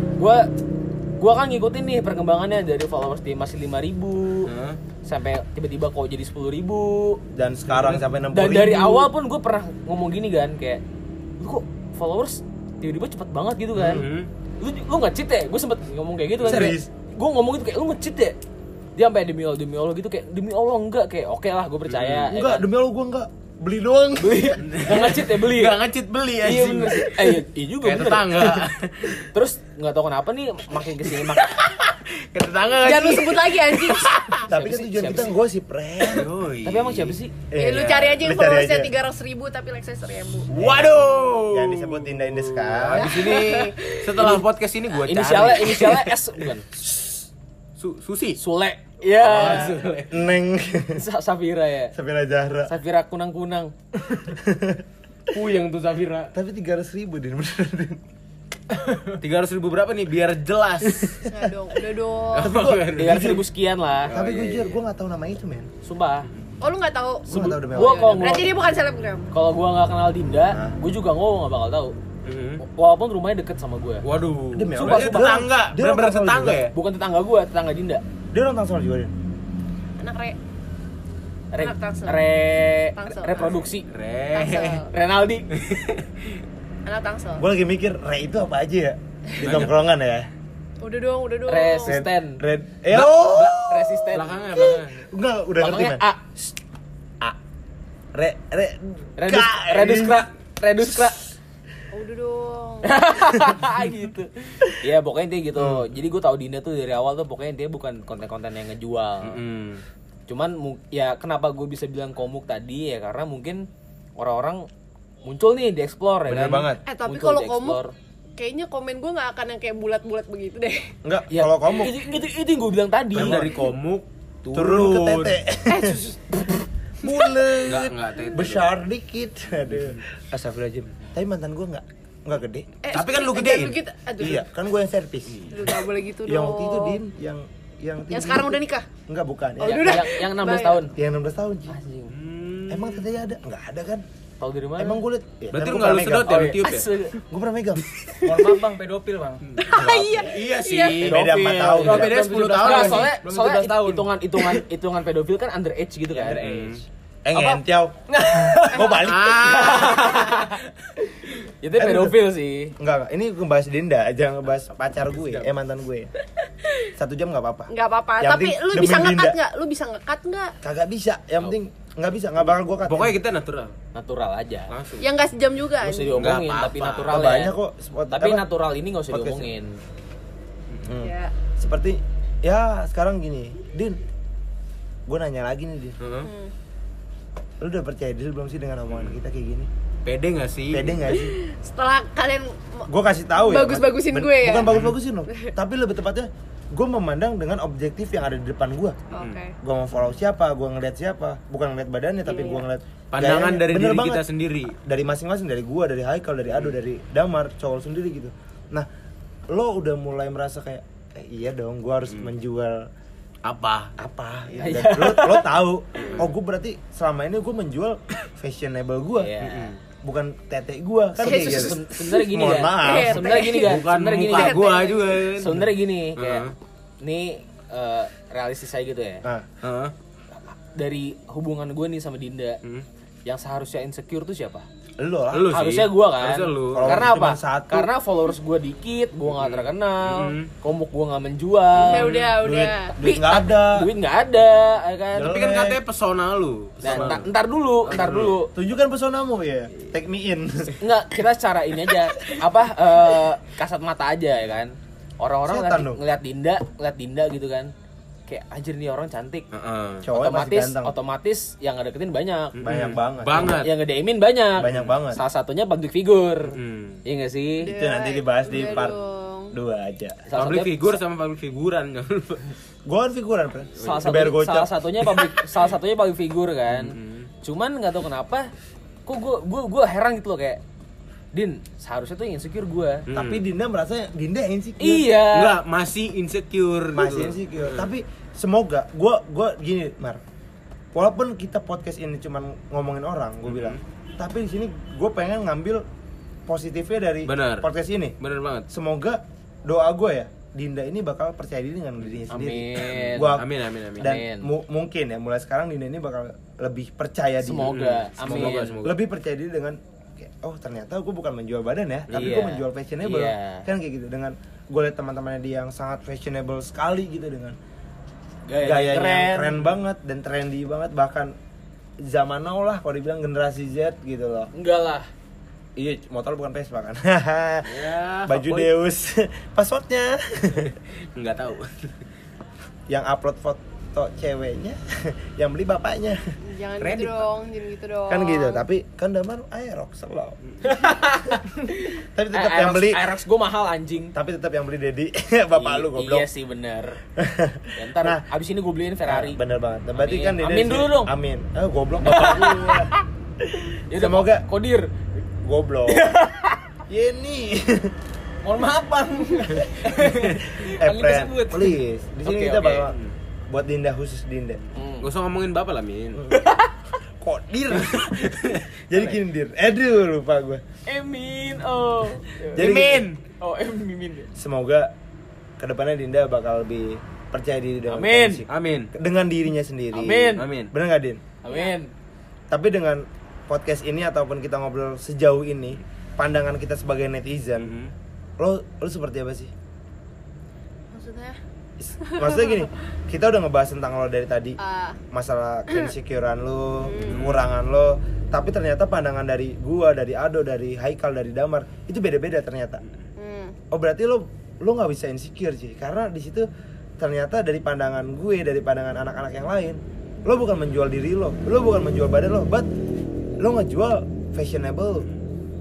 gua kan ngikutin nih perkembangannya dari followers dia masih 5000 ribu Heeh. sampai tiba-tiba kok jadi 10.000 ribu dan sekarang sampai 60 dan dari awal pun gue pernah ngomong gini kan kayak lu kok followers tiba-tiba cepet banget gitu kan Mhm. lu lu nggak cheat ya gue sempet ngomong kayak gitu kan Serius? gue ngomong gitu kayak lu cheat ya dia sampai demi allah demi allah gitu kayak demi allah enggak kayak oke lah gue percaya ya Enggak, kan? demi Allah gua enggak. Beli doang. beli nggak nge-cheat ya beli Gak ngecit beli iya anjing. bener sih eh iya, iya juga Kayak bener tetangga. terus nggak tahu kenapa nih makin ke sini makin Kayak tetangga Jangan lu sebut lagi anjing. Tapi kan sih? tujuan kita sih? ngosip, Ren. tapi emang siapa sih Ya, lu cari aja followersnya aja. tiga ratus ribu tapi like-nya seribu. Waduh. Jangan disebut Dinda Indes kan. Habis ini setelah podcast ini gua cari. inisialnya inisialnya S bukan Su- Susi. Sule ya Neng Sa- Safira ya Safira Zahra. Safira kunang-kunang Puyeng tuh Safira. Tapi 300 ribu Din beneran Din. Tiga ratus ribu berapa nih? Biar jelas. Nggak dong, udah dong. tiga ribu sekian lah Tapi gue iya, jujur gue gak tahu nama itu men. sumpah Oh lu nggak tahu? Gue gak tahu demi Gua kalau Berarti dia bukan selebgram. kalau gua nggak kenal Dinda gue juga ngomong nggak bakal tahu Mhm. walaupun rumahnya deket sama gue Waduh. Demi Sumpah, Allah. tetangga. Dia Bener-bener orang tetangga ya? bukan tetangga gue tetangga Dinda Dia orang Tangsel juga Din. Anak re. re, re, Tangsel. reproduksi Tangsel. Re. Renaldi Anak Tangsel. Gue lagi mikir Re itu apa aja ya? Di tongkrongan ya. Udah dong, udah dong. Resisten Red. Eh, oh. resisten Belakangnya, belakangnya. Enggak, udah ngerti. A A. Re re redus K. redus redus udah dong. gitu ya pokoknya intinya gitu jadi gue tahu Dinda tuh dari awal tuh pokoknya intinya bukan konten-konten yang ngejual Mhm. cuman ya kenapa gue bisa bilang komuk tadi ya karena mungkin orang-orang muncul nih di explore ya Bener kan? banget. Eh tapi kalau komuk kayaknya komen gue nggak akan yang kayak bulat-bulat begitu deh. Enggak, ya kalau kamu itu, itu, itu yang gue bilang tadi Kan dari komuk turun turun, ke tete. Enggak tete. Besar dikit. Aduh. Astagfirullahaladzim. Tapi mantan gue enggak enggak gede. Eh, Tapi kan lu jangan gedein. Aduh, Iya, kan gue yang servis. Lu nggak boleh gitu dong. Yang waktu itu Din, yang yang Yang tinggi sekarang udah nikah? Enggak, bukan. Oh, yang, udah dah. yang, yang 16 Bayar. tahun yang 16 tahun. Anjing. Hmm. Emang tetenya ada? Enggak ada kan? tahu dari mana Emang gue liat. Ya, Berarti lu gua enggak lu sedot ya, lu tiup ya? Gue pernah megang. Mohon maaf bang, pedofil bang. iya. Iya sih. Beda 4 tahun. Beda 10 tahun. Nggak, soalnya soalnya 17 tahun. hitungan hitungan hitungan pedofil kan underage gitu kan Underage. Eh, ngentiau. Gue balik. itu pedofil sih Enggak, enggak. Ini ngebahas Dinda, aja ngebahas pacar gue, eh mantan gue. Satu jam nggak apa-apa. Nggak apa-apa. Yang Tapi penting lu bisa ngekat nggak? Lu bisa ngekat nggak? Kagak bisa. Yang penting nggak bisa, nggak bakal gue cut. Pokoknya kita natural. natural aja Langsung. Yang nggak sejam juga. Gak usah diomongin Nggak tapi apa-apa. natural ya banyak kok spot tapi apa, natural ini gak usah diomongin Hmm. Ya. Seperti ya sekarang gini, Din. Gue nanya lagi nih, Din. Heeh. Hmm. Lu udah percaya diri belum sih dengan omongan kita kayak gini? Pede gak sih? Pede nggak sih? Setelah kalian Gue kasih tahu ya. Bagus-bagusin Ben- gue ya? Bukan bagus-bagusin loh. tapi lebih tepatnya gue memandang dengan objektif yang ada di depan gue. Oke. Gue mau follow siapa, gue ngeliat siapa, bukan ngeliat badannya tapi Iya, gue iya. ngeliat Pandangan gayanya. dari Bener diri banget. kita sendiri. dari masing-masing dari gua dari Haikal dari Ado dari Damar cowok sendiri gitu nah lo udah mulai merasa kayak eh, iya dong gua harus menjual Apa? apa Iya. Dan lo lo tahu oh gua berarti selama ini gua menjual fashionable gua Iya. bukan tete gua kan kayak gitu Se- sebenarnya gini ya sebenarnya gini Bukan sebenarnya gini muka gua juga. kan. sebenarnya gini kayak ini eh, realistis aja gitu ya Heeh. dari hubungan gue nih sama Dinda Hmm. yang seharusnya insecure tuh siapa lo lah Lu sih. harusnya gue kan Harusnya lu. Karena apa satu. karena followers gue dikit gue nggak terkenal Hmm. komuk gue nggak menjual Ya udah, duit udah. duit nggak ada duit nggak ada ya kan Tapi kan katanya pesona lu. Nah, Pesona ntar, lu. ntar dulu ntar dulu tunjukkan pesonamu ya take me in Enggak, kita secara ini aja apa eh, kasat mata aja ya kan. Orang-orang ngeliat, ngeliat Dinda, ngeliat Dinda gitu kan. Kayak anjir nih orang cantik. Masih otomatis ganteng otomatis yang ngedeketin banyak. banyak banget Banget. Yang ngedemin banyak. Banyak banget. Salah satunya public figure. Hmm. Iya gak sih? itu nanti dibahas di Udah part dua aja Salah Public satunya- figure sama public figuran gua kan figuran salah, satu, salah satunya public salah satunya public figure kan. Cuman nggak tahu kenapa kok gue gue gue heran gitu loh kayak Din, seharusnya tuh yang insecure gue. tapi Dinda merasa Dinda insecure Iya. Enggak, masih insecure masih gitu. insecure tapi semoga gua gua gini Mar walaupun kita podcast ini cuman ngomongin orang gue bilang tapi di sini gue pengen ngambil positifnya dari Bener. podcast ini Bener banget. semoga doa gue ya Dinda ini bakal percaya diri dengan dirinya sendiri Amin. Gua- Amin amin amin. dan Amin. mu- mungkin ya mulai sekarang Dinda ini bakal lebih percaya diri Semoga. Hmm, Amin. semoga, semoga. lebih percaya diri dengan oh ternyata gue bukan menjual badan ya tapi gue Iya. menjual fashionable Iya. kan kayak gitu dengan gue liat teman-temannya dia yang sangat fashionable sekali gitu dengan Gaya, gayanya keren. yang keren banget dan trendy banget bahkan zaman now lah kalau dibilang generasi Z gitu loh Enggak lah. iya motor bukan Vespa kan Ya, baju. Deus passwordnya Nggak tahu. yang upload foto ceweknya yang beli bapaknya Jangan Kredit, gitu dong, jangan gitu dong. kan gitu tapi kan damar Aerox slow tapi tetap Eh, yang beli Aerox gue mahal anjing. tapi tetap yang beli Dedi bapak I- lu goblok Iya sih bener. Ya, ntar Nah. abis ini gue beliin Ferrari. Nah, bener banget Nah, berarti Amin. kan Dede Amin dulu dong. amin eh goblok bapak lu Ya udah, Semoga- Kodir. goblok Yeni Mohon maaf bang. eh please di sini Oke, kita oke. bakal buat Dinda khusus Dinda Hmm. Gak usah ngomongin bapak lah, Min. kok dir jadi gini dir aduh lupa gue Emin, oh. Jadi Emin. Oh, Emin. semoga ke depannya Dinda bakal lebih percaya diri dengan Amin. kondisi- Amin. dengan dirinya sendiri Amin. Amin. bener nggak Din Amin. tapi dengan podcast ini ataupun kita ngobrol sejauh ini pandangan kita sebagai netizen Mhm. lo lo seperti apa sih Maksudnya gini kita udah ngebahas tentang lo dari tadi. Ah, masalah insecurean lo kekurangan lo. Tapi ternyata pandangan dari gua dari Ado dari Haikal dari Damar itu beda-beda ternyata. Hmm, oh berarti lo lo nggak bisa insecure sih karena di situ ternyata dari pandangan gue dari pandangan anak-anak yang lain lo bukan menjual diri lo lo bukan menjual badan lo but lo ngejual fashionable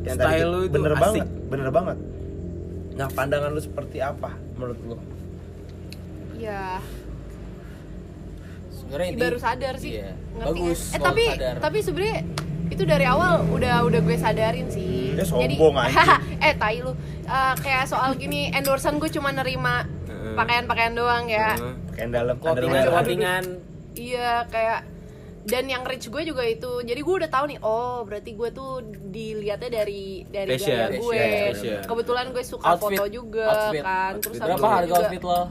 yang tadi Style kita- lo itu bener asik. banget bener banget. Nah pandangan lo seperti apa menurut lo ya Sebenarnya ini baru sadar sih Iya. ngerti Bagus. kan? eh tapi sadar. tapi sebenarnya itu dari awal udah udah gue sadarin sih Ya, sombong, anjing. eh tai lu Eh, kayak soal gini endorsean gue cuma nerima pakaian-pakaian doang ya Heeh. kayak dalam clothingan clothingan iya kayak dan yang rich gue juga itu jadi gue udah tahu nih oh berarti gue tuh dilihatnya dari dari Fashion, gaya gue. Fashion, kebetulan gue suka Outfit, foto juga outfit. kan terus habis berapa itu harga juga- outfit lo?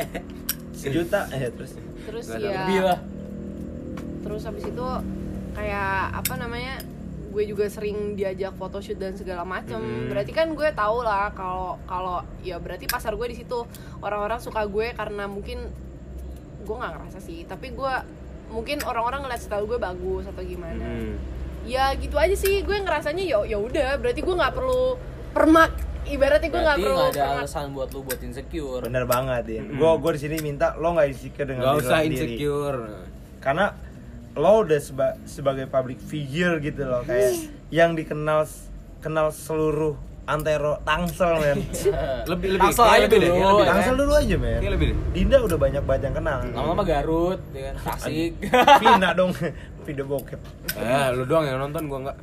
Sejuta? Eh terus? Terus ya. Lebih lah. Terus habis itu kayak apa namanya gue juga sering diajak photoshoot dan segala macem. Hmm. berarti kan gue tahu lah kalau kalau ya berarti pasar gue di situ. Orang-orang suka gue karena mungkin gue nggak ngerasa sih. Tapi gue mungkin orang-orang ngeliat style gue bagus atau gimana Hmm. ya gitu aja sih gue ngerasanya ya ya udah berarti gue nggak perlu permak ibaratnya gue nggak perlu nggak ada permak alasan buat lu buat insecure bener banget ya Mm-mm. gue gue di sini minta lo nggak insecure dengan Gak diri lo usah sendiri. insecure. karena lo udah seba- sebagai public figure gitu loh kayak yang dikenal kenal seluruh antero tangsel men Lebih lebih. Tangsel aja lebih deh, dulu. kayak lebih deh. tangsel dulu aja men Kayak lebih deh. Dinda udah banyak banget yang kenal lama-lama Garut ya kan Tasik Vina dong video bokep Eh, lu doang yang nonton gua enggak.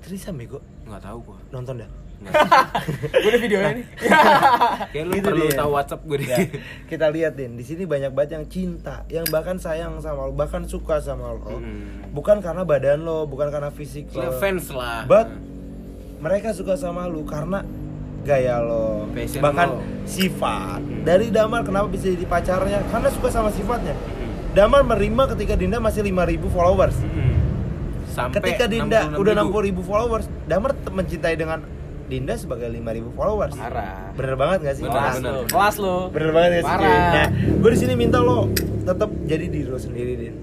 Trisam bego Enggak tahu gua. nonton dah gue ada videonya nih Kayak lu Gitu perlu dia. tahu WhatsApp gue deh. ya, kita lihat din di sini banyak banget yang cinta yang bahkan sayang sama lo bahkan suka sama lo Hmm. bukan karena badan lo bukan karena fisik lo fans lah. but mereka suka sama lu karena gaya lo Fashion bahkan lo. sifat dari Damar kenapa bisa jadi pacarnya karena suka sama sifatnya Hmm. Damar menerima ketika Dinda masih 5000 followers Hmm. Sampai ketika Dinda 66.000. udah 60.000 followers Damar tetap mencintai dengan Dinda sebagai 5000 followers parah bener banget gak sih Bener, kelas bener. lo kelas lo Bener banget ya sih? Nah, gue di sini minta lo tetap jadi diri lo sendiri din.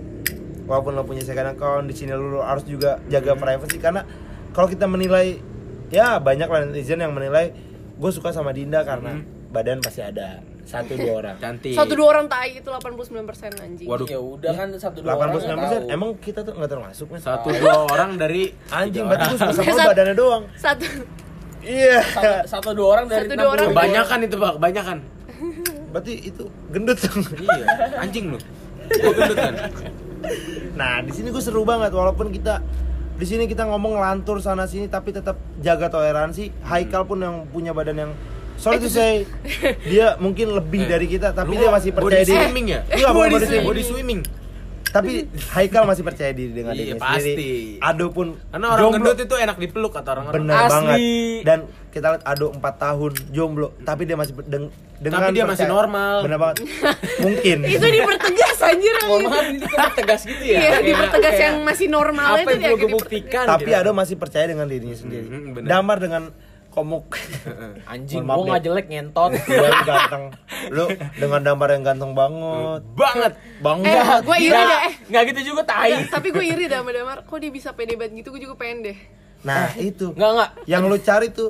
Walaupun lo punya second account, di sini lo harus juga jaga privacy karena kalau kita menilai ya banyak lah netizen yang menilai gue suka sama Dinda karena badan pasti ada satu dua orang. Cantik. satu dua orang tai itu 89% anjing Waduh. ya udah kan satu dua orang 89 nggak persen emang kita tuh nggak termasuk men. Satu dua orang dari anjing berarti gue suka sama badannya doang. satu Iya. satu, satu dua orang dari Satu dua orang. 60. Kebanyakan itu, Pak. Kebanyakan. Berarti itu gendut dong. iya, anjing lu. Gua gendut kan. Nah, di sini gue seru banget walaupun kita di sini kita ngomong ngelantur sana sini tapi tetap jaga toleransi. Haikal pun yang punya badan yang sorry to say dia mungkin lebih Eh, dari kita tapi lu dia masih body percaya diri. swimming ya? Iya, bukan Body body swimming. Body swimming. Tapi Haikal masih percaya diri dengan Iya, dirinya pasti. sendiri. Ado pun Karena orang jomblo. gendut itu enak dipeluk kata orang-orang. Bener Asli. banget. Dan kita lihat Ado 4 tahun jomblo, tapi dia masih deng- dengan Tapi dia masih normal. Bener banget. Mungkin. Itu dipertegas anjir. Mohon maaf ini kan tegas gitu ya. Iya, dipertegas kayak yang masih normal apa itu yang dia dipertegas. buktikan tapi gitu. Ado masih percaya dengan dirinya sendiri. Hmm, bener. Damar dengan komuk. Anjing, gua nggak deh. jelek ngentot. Dia ganteng. Lu dengan Damar yang ganteng banget. banget. Bang Eh, gue iri deh. Eh, Nggak gitu juga tai. Tapi gue iri dah sama Damar. Kok dia bisa pede banget gitu? Gue juga pengen deh. Nah, itu. Nggak nggak. Yang lu cari tuh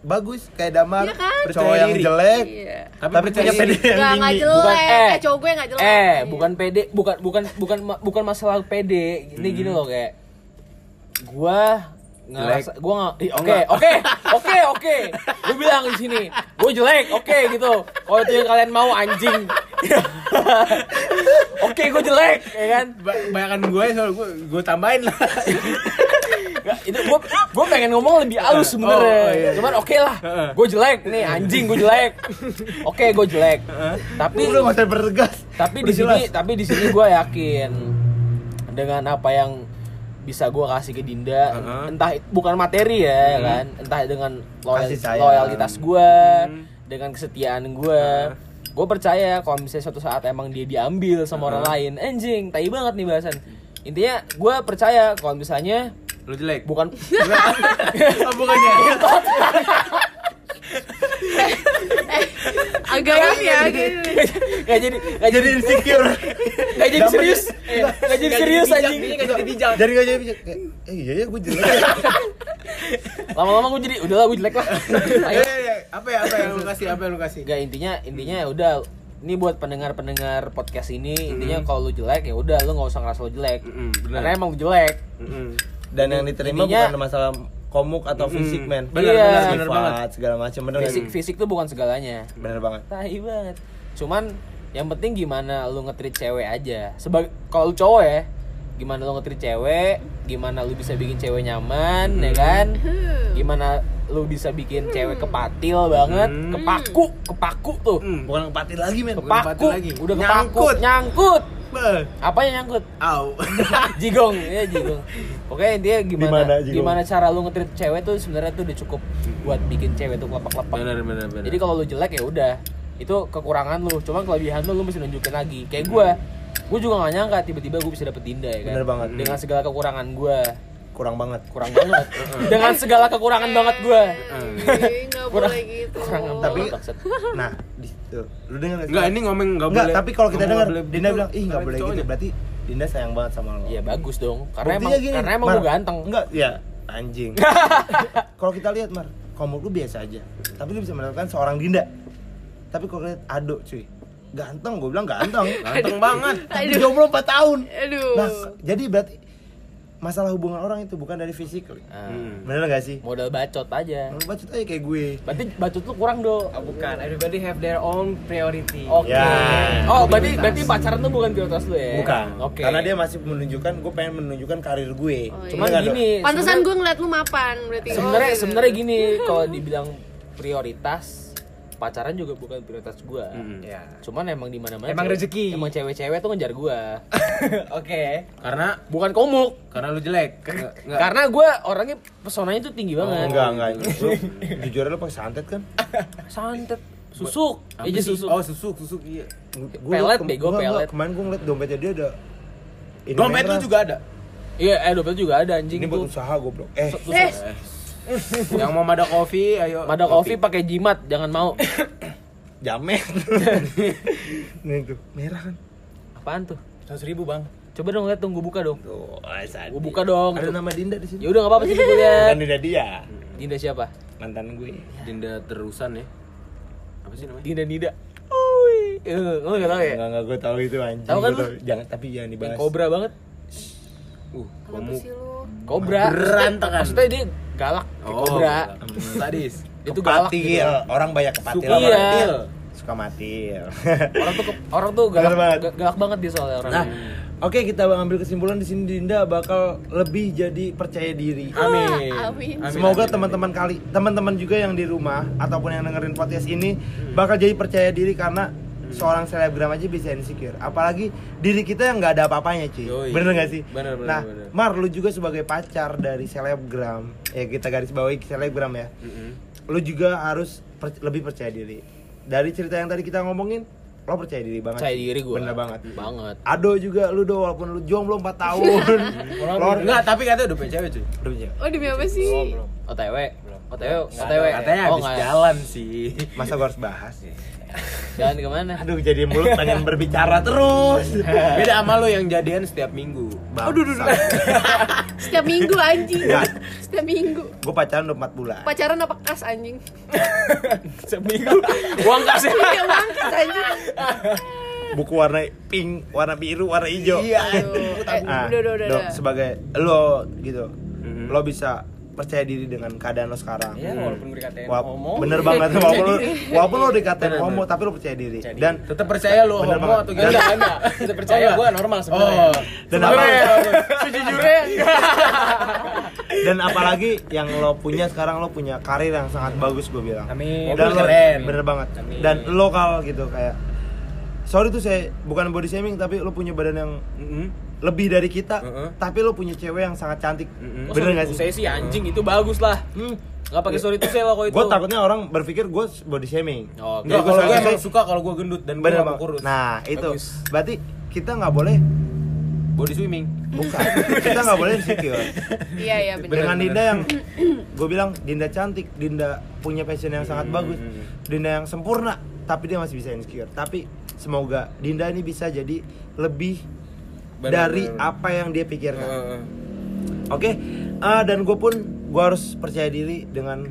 bagus kayak Damar, Iya kan? cowok Percaya yang diri. jelek, Iya. tapi, Tapi punya pede yang Nggak, nggak tinggi. jelek. Bukan eh, eh, cowok gue nggak jelek. Eh, Iya. bukan pede, bukan bukan bukan bukan masalah pede. Ini gini loh kayak gua ngerasa gua nggak oke oke oke oke. Gue bilang di sini gue jelek. Oke gitu. Kalau itu yang kalian mau anjing. Oke gue jelek ya kan? Ba- Bayangan gue soal gue gue tambahin lah. Nggak, itu gue gue pengen ngomong lebih halus sebenernya Oh, iya. cuman oke lah gue jelek nih anjing gue jelek. Oke gue jelek. Tapi Lu udah bertegas. tapi di sini tapi di sini gue yakin dengan apa yang bisa gue kasih ke Dinda. Heeh. entah it- bukan materi ya kan? Entah dengan loyal, loyalitas gue Hmm. dengan kesetiaan gue gue percaya kalau misalnya suatu saat emang dia diambil sama orang lain anjing tai banget nih bahasan. Intinya gue percaya kalau misalnya Lu jelek. bukan Oh, bukannya. Agak maaf ya. gitu. Gak jadi Gak jadi insecure. Gak jadi serius Eh, Gak jadi serius anjing Nggak jadi bijak. Jadi gak jadi bisa kayak, eh iya ya gue jelek. Lama-lama gue jadi Udahlah gue jelek lah Ayo Eh, eh, apa ya apa yang lu kasih? Apa yang lu kasih? Gak intinya intinya ya udah ini buat pendengar-pendengar podcast ini intinya kalau lu jelek ya udah lu nggak usah ngerasa lu jelek bener. karena emang lu jelek Mm-mm. Dan yang diterima Intinya- bukan masalah komuk atau fisik men. Bener, Iya. Sifat, banget. segala macam bener kan? fisik fisik tuh bukan segalanya Bener banget. tai banget cuman yang penting gimana lu ngetrit cewek aja sebagai kalau cowok ya gimana lu ngetrit cewek gimana lu bisa bikin cewek nyaman ya kan gimana lu bisa bikin cewek kepatil banget Hmm. kepaku kepaku tuh Hmm. Bukan kepatil lagi men. Bukan kepaku kepatil lagi. udah kepaku Nyangkut. nyangkut. Apa? Yang nyangkut? Au. jigong ya jigong. Oke dia gimana Gimana, jigong? gimana cara lu ngetrit cewek tuh sebenarnya tuh udah cukup buat bikin cewek tuh kelepak-kelepak Bener bener bener. jadi kalau lu jelek ya udah. Itu kekurangan lu. Cuma kelebihan lu lu mesti nunjukin lagi. Kayak gue gue juga gak nyangka tiba-tiba gue bisa dapet Dinda ya kan? Bener banget. dengan segala kekurangan gue Kurang banget. kurang banget. Dengan segala kekurangan banget gue Kurang- boleh gitu. kurang Tapi-. Nah, di situ. Lu dengar nggak sih? Enggak, ini ngomong enggak Enggak, boleh. tapi kalau kita dengar nggak Dinda bilang, "Ih, enggak karena boleh gitu." Berarti Dinda sayang banget sama lo. ya bagus dong karena Buktinya emang gini, karena emang Mar. gue ganteng Enggak, ya anjing. kalau kita lihat, Mar, komuk lu biasa aja. Tapi lu bisa mendapatkan seorang Dinda. Tapi kalau lihat Ado, cuy. Ganteng, gue bilang ganteng. Ganteng banget. Jomblo 4 tahun. Aduh. Nah, jadi berarti masalah hubungan orang itu bukan dari fisik. Nah, Hmm. Bener gak sih? modal bacot aja Lu bacot aja kayak gue. berarti bacot lu kurang do Oh, bukan, everybody have their own priority. Oke. Ya. Oh, berarti berarti pacaran tuh bukan prioritas lu ya? Bukan. Oke. Karena dia masih menunjukkan, gue pengen menunjukkan karir gue. Oh, iya. Nggak, gini. Pantesan gue ngeliat lu mapan berarti. Oh, sebenarnya gitu. sebenarnya gini kalau dibilang prioritas pacaran juga bukan prioritas gua Hmm. Ya. cuman emang di mana mana Emang rezeki. emang cewek-cewek tuh ngejar gua Oke. Karena bukan komuk karena lu jelek. Enggak. karena gua orangnya pesonanya tuh tinggi banget Enggak, enggak. Lu, jujur lu pakai santet kan? santet susuk aja sih? susuk Oh, susuk, susuk iya. Gua Pelet, bego, pelet. Kemarin gue ngeliat dompetnya dia ada ini Dompet lu juga ada. iya eh dompet juga ada anjing Ini buat usaha goblok. Eh, Eh, Yang mau Mada Coffee, ayo. Mada kopi pakai jimat jangan mau jamet. Nih tuh, merah kan? apaan tuh Seratus ribu bang. coba dong lihat dong gua buka dong Tuh, gua buka dong Ada nama Dinda di sini. ya udah nggak apa-apa sih gua lihat Kan Dinda dia. Dinda siapa Mantan gue. Dinda terusan ya. Apa sih namanya? Dinda Nida Ui, eh, lu nggak tahu ya? Enggak, enggak gue tahu itu anjing. Tahu kan lu? Jangan tapi jangan Yang dibahas. kobra banget. Uh, kamu. Kobra. Berantakan. Maksudnya dia galak. kayak Oh, kobra. hmm, Sadis. Itu galak. Gitu. Orang banyak kepatil. Suka Iya. matil. Suka matil. Orang tuh ke- orang tuh galak banget. ga- galak banget dia soalnya orang. Nah, oke kita ambil kesimpulan di sini Dinda bakal lebih jadi percaya diri. Amin. Amin. Semoga teman-teman kali, teman-teman juga yang di rumah ataupun yang dengerin podcast ini bakal jadi percaya diri karena seorang selebgram aja bisa insecure apalagi diri kita yang nggak ada apa-apanya cuy Yoi. bener gak sih Bener, bener, nah bener. Mar lu juga sebagai pacar dari selebgram ya kita garis bawahi selebgram ya Mm-mm. lu juga harus per- lebih percaya diri dari cerita yang tadi kita ngomongin lo percaya diri banget Percaya diri gue. bener banget Banget. Ado juga lu do walaupun lu jomblo 4 tahun lo Enggak, tapi katanya udah punya cewek cuy. Udah punya. oh demi apa sih OTW. OTW. Nggak OTW. ada, Katanya Oh, habis nggak jalan sih. masa gua harus bahas Jalan ke mana? aduh jadi mulut pengen berbicara terus Beda sama lu yang jadian setiap minggu. aduh aduh setiap minggu anjing Enggak. setiap minggu gue pacaran udah 4 bulan pacaran apa kas anjing Seminggu. Uang kasih. iya bangkas anjing buku warna pink warna biru warna hijau Iya. Aduh, eh, Ah, udah udah udah udah. sebagai lo gitu Mhm. lo bisa percaya diri dengan keadaan lo sekarang Ya walaupun gue dikatain Wap- homo. bener banget walaupun lo walaupun lo dikatain Bener, homo bener. tapi lo percaya diri diri. dan Tetap percaya Bener homo banget. atau gimana? Enggak, enggak. Kita percaya gue normal sebenarnya. Oh. dan apa Sejujurnya dan apalagi yang lo punya sekarang lo punya karir yang sangat bagus gue bilang Amin. dan lo keren. bener banget Amin. dan lokal gitu kayak sorry tuh saya bukan body shaming tapi lo punya badan yang Mm-mm. Lebih dari kita Heeh. tapi lo punya cewek yang sangat cantik Mm-mm. Oh, bener sorry gak to sih say sih anjing itu bagus lah. hmm. Gak pakai sorry to say lah kok itu. gue takutnya orang berpikir gue body shaming Oh, Jadi kalau gue suka- emang suka kalau gue gendut dan gue mau banget kurus. nah itu Bagus. berarti kita nggak boleh body swimming. bukan kita nggak boleh insecure iya iya bener dengan Dinda yang gue bilang Dinda cantik Dinda punya passion yang sangat bagus Dinda yang sempurna tapi dia masih bisa insecure tapi semoga Dinda ini bisa jadi lebih Bener, dari bener. apa yang dia pikirkan Heeh. oke ah, dan gue pun gue harus percaya diri dengan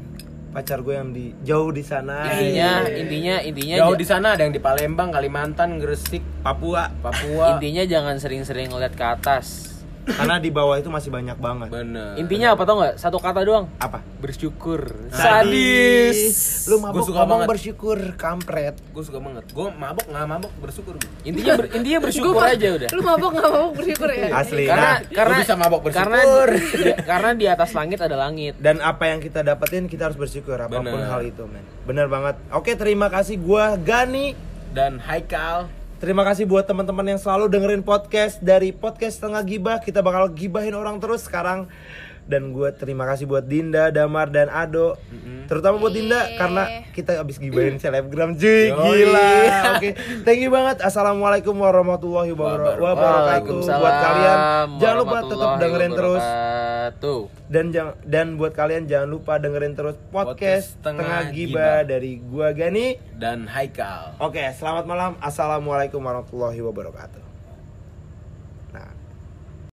pacar gue yang di jauh di sana intinya intinya intinya Jauh ja- di sana ada yang di Palembang, Kalimantan, Gresik, Papua Papua. intinya jangan sering-sering ngeliat ke atas. Karena di bawah itu masih banyak banget Bener. Intinya apa tau nggak? Satu kata doang. apa Bersyukur. Sadis. Lu mabuk Gua suka ngomong banget. bersyukur, kampret. gue suka banget. Gue mabok nggak mabok bersyukur. gua. Intinya ber- intinya bersyukur Gua- aja udah. lu mabok nggak mabok bersyukur ya Asli. Karena Nah, karena bisa mabok karena bersyukur. di- karena di atas langit ada langit. dan apa yang kita dapetin kita harus bersyukur apa pun Bener. hal itu, men. Bener banget. Oke, terima kasih gua Gani. Dan Haikal. Terima kasih buat teman-teman yang selalu dengerin podcast dari podcast Tengah Gibah. Kita bakal gibahin orang terus sekarang. Dan gue terima kasih buat Dinda, Damar, dan Ado. Terutama buat Dinda Yeay. karena kita abis gibahin selebgram cuy. Yoi. Gila. Oke, thank you banget. Assalamuallah warahmatullahi wabarakatuh. Waalaikumsalam Buat kalian jangan lupa tetap dengerin terus dan jangan dan buat kalian jangan lupa dengerin terus podcast, Podcast Tengah Tengah Gibah Gibah. dari gua Gani. Dan Haikal. Oke, selamat malam. Assalamualaikum warahmatullahi wabarakatuh.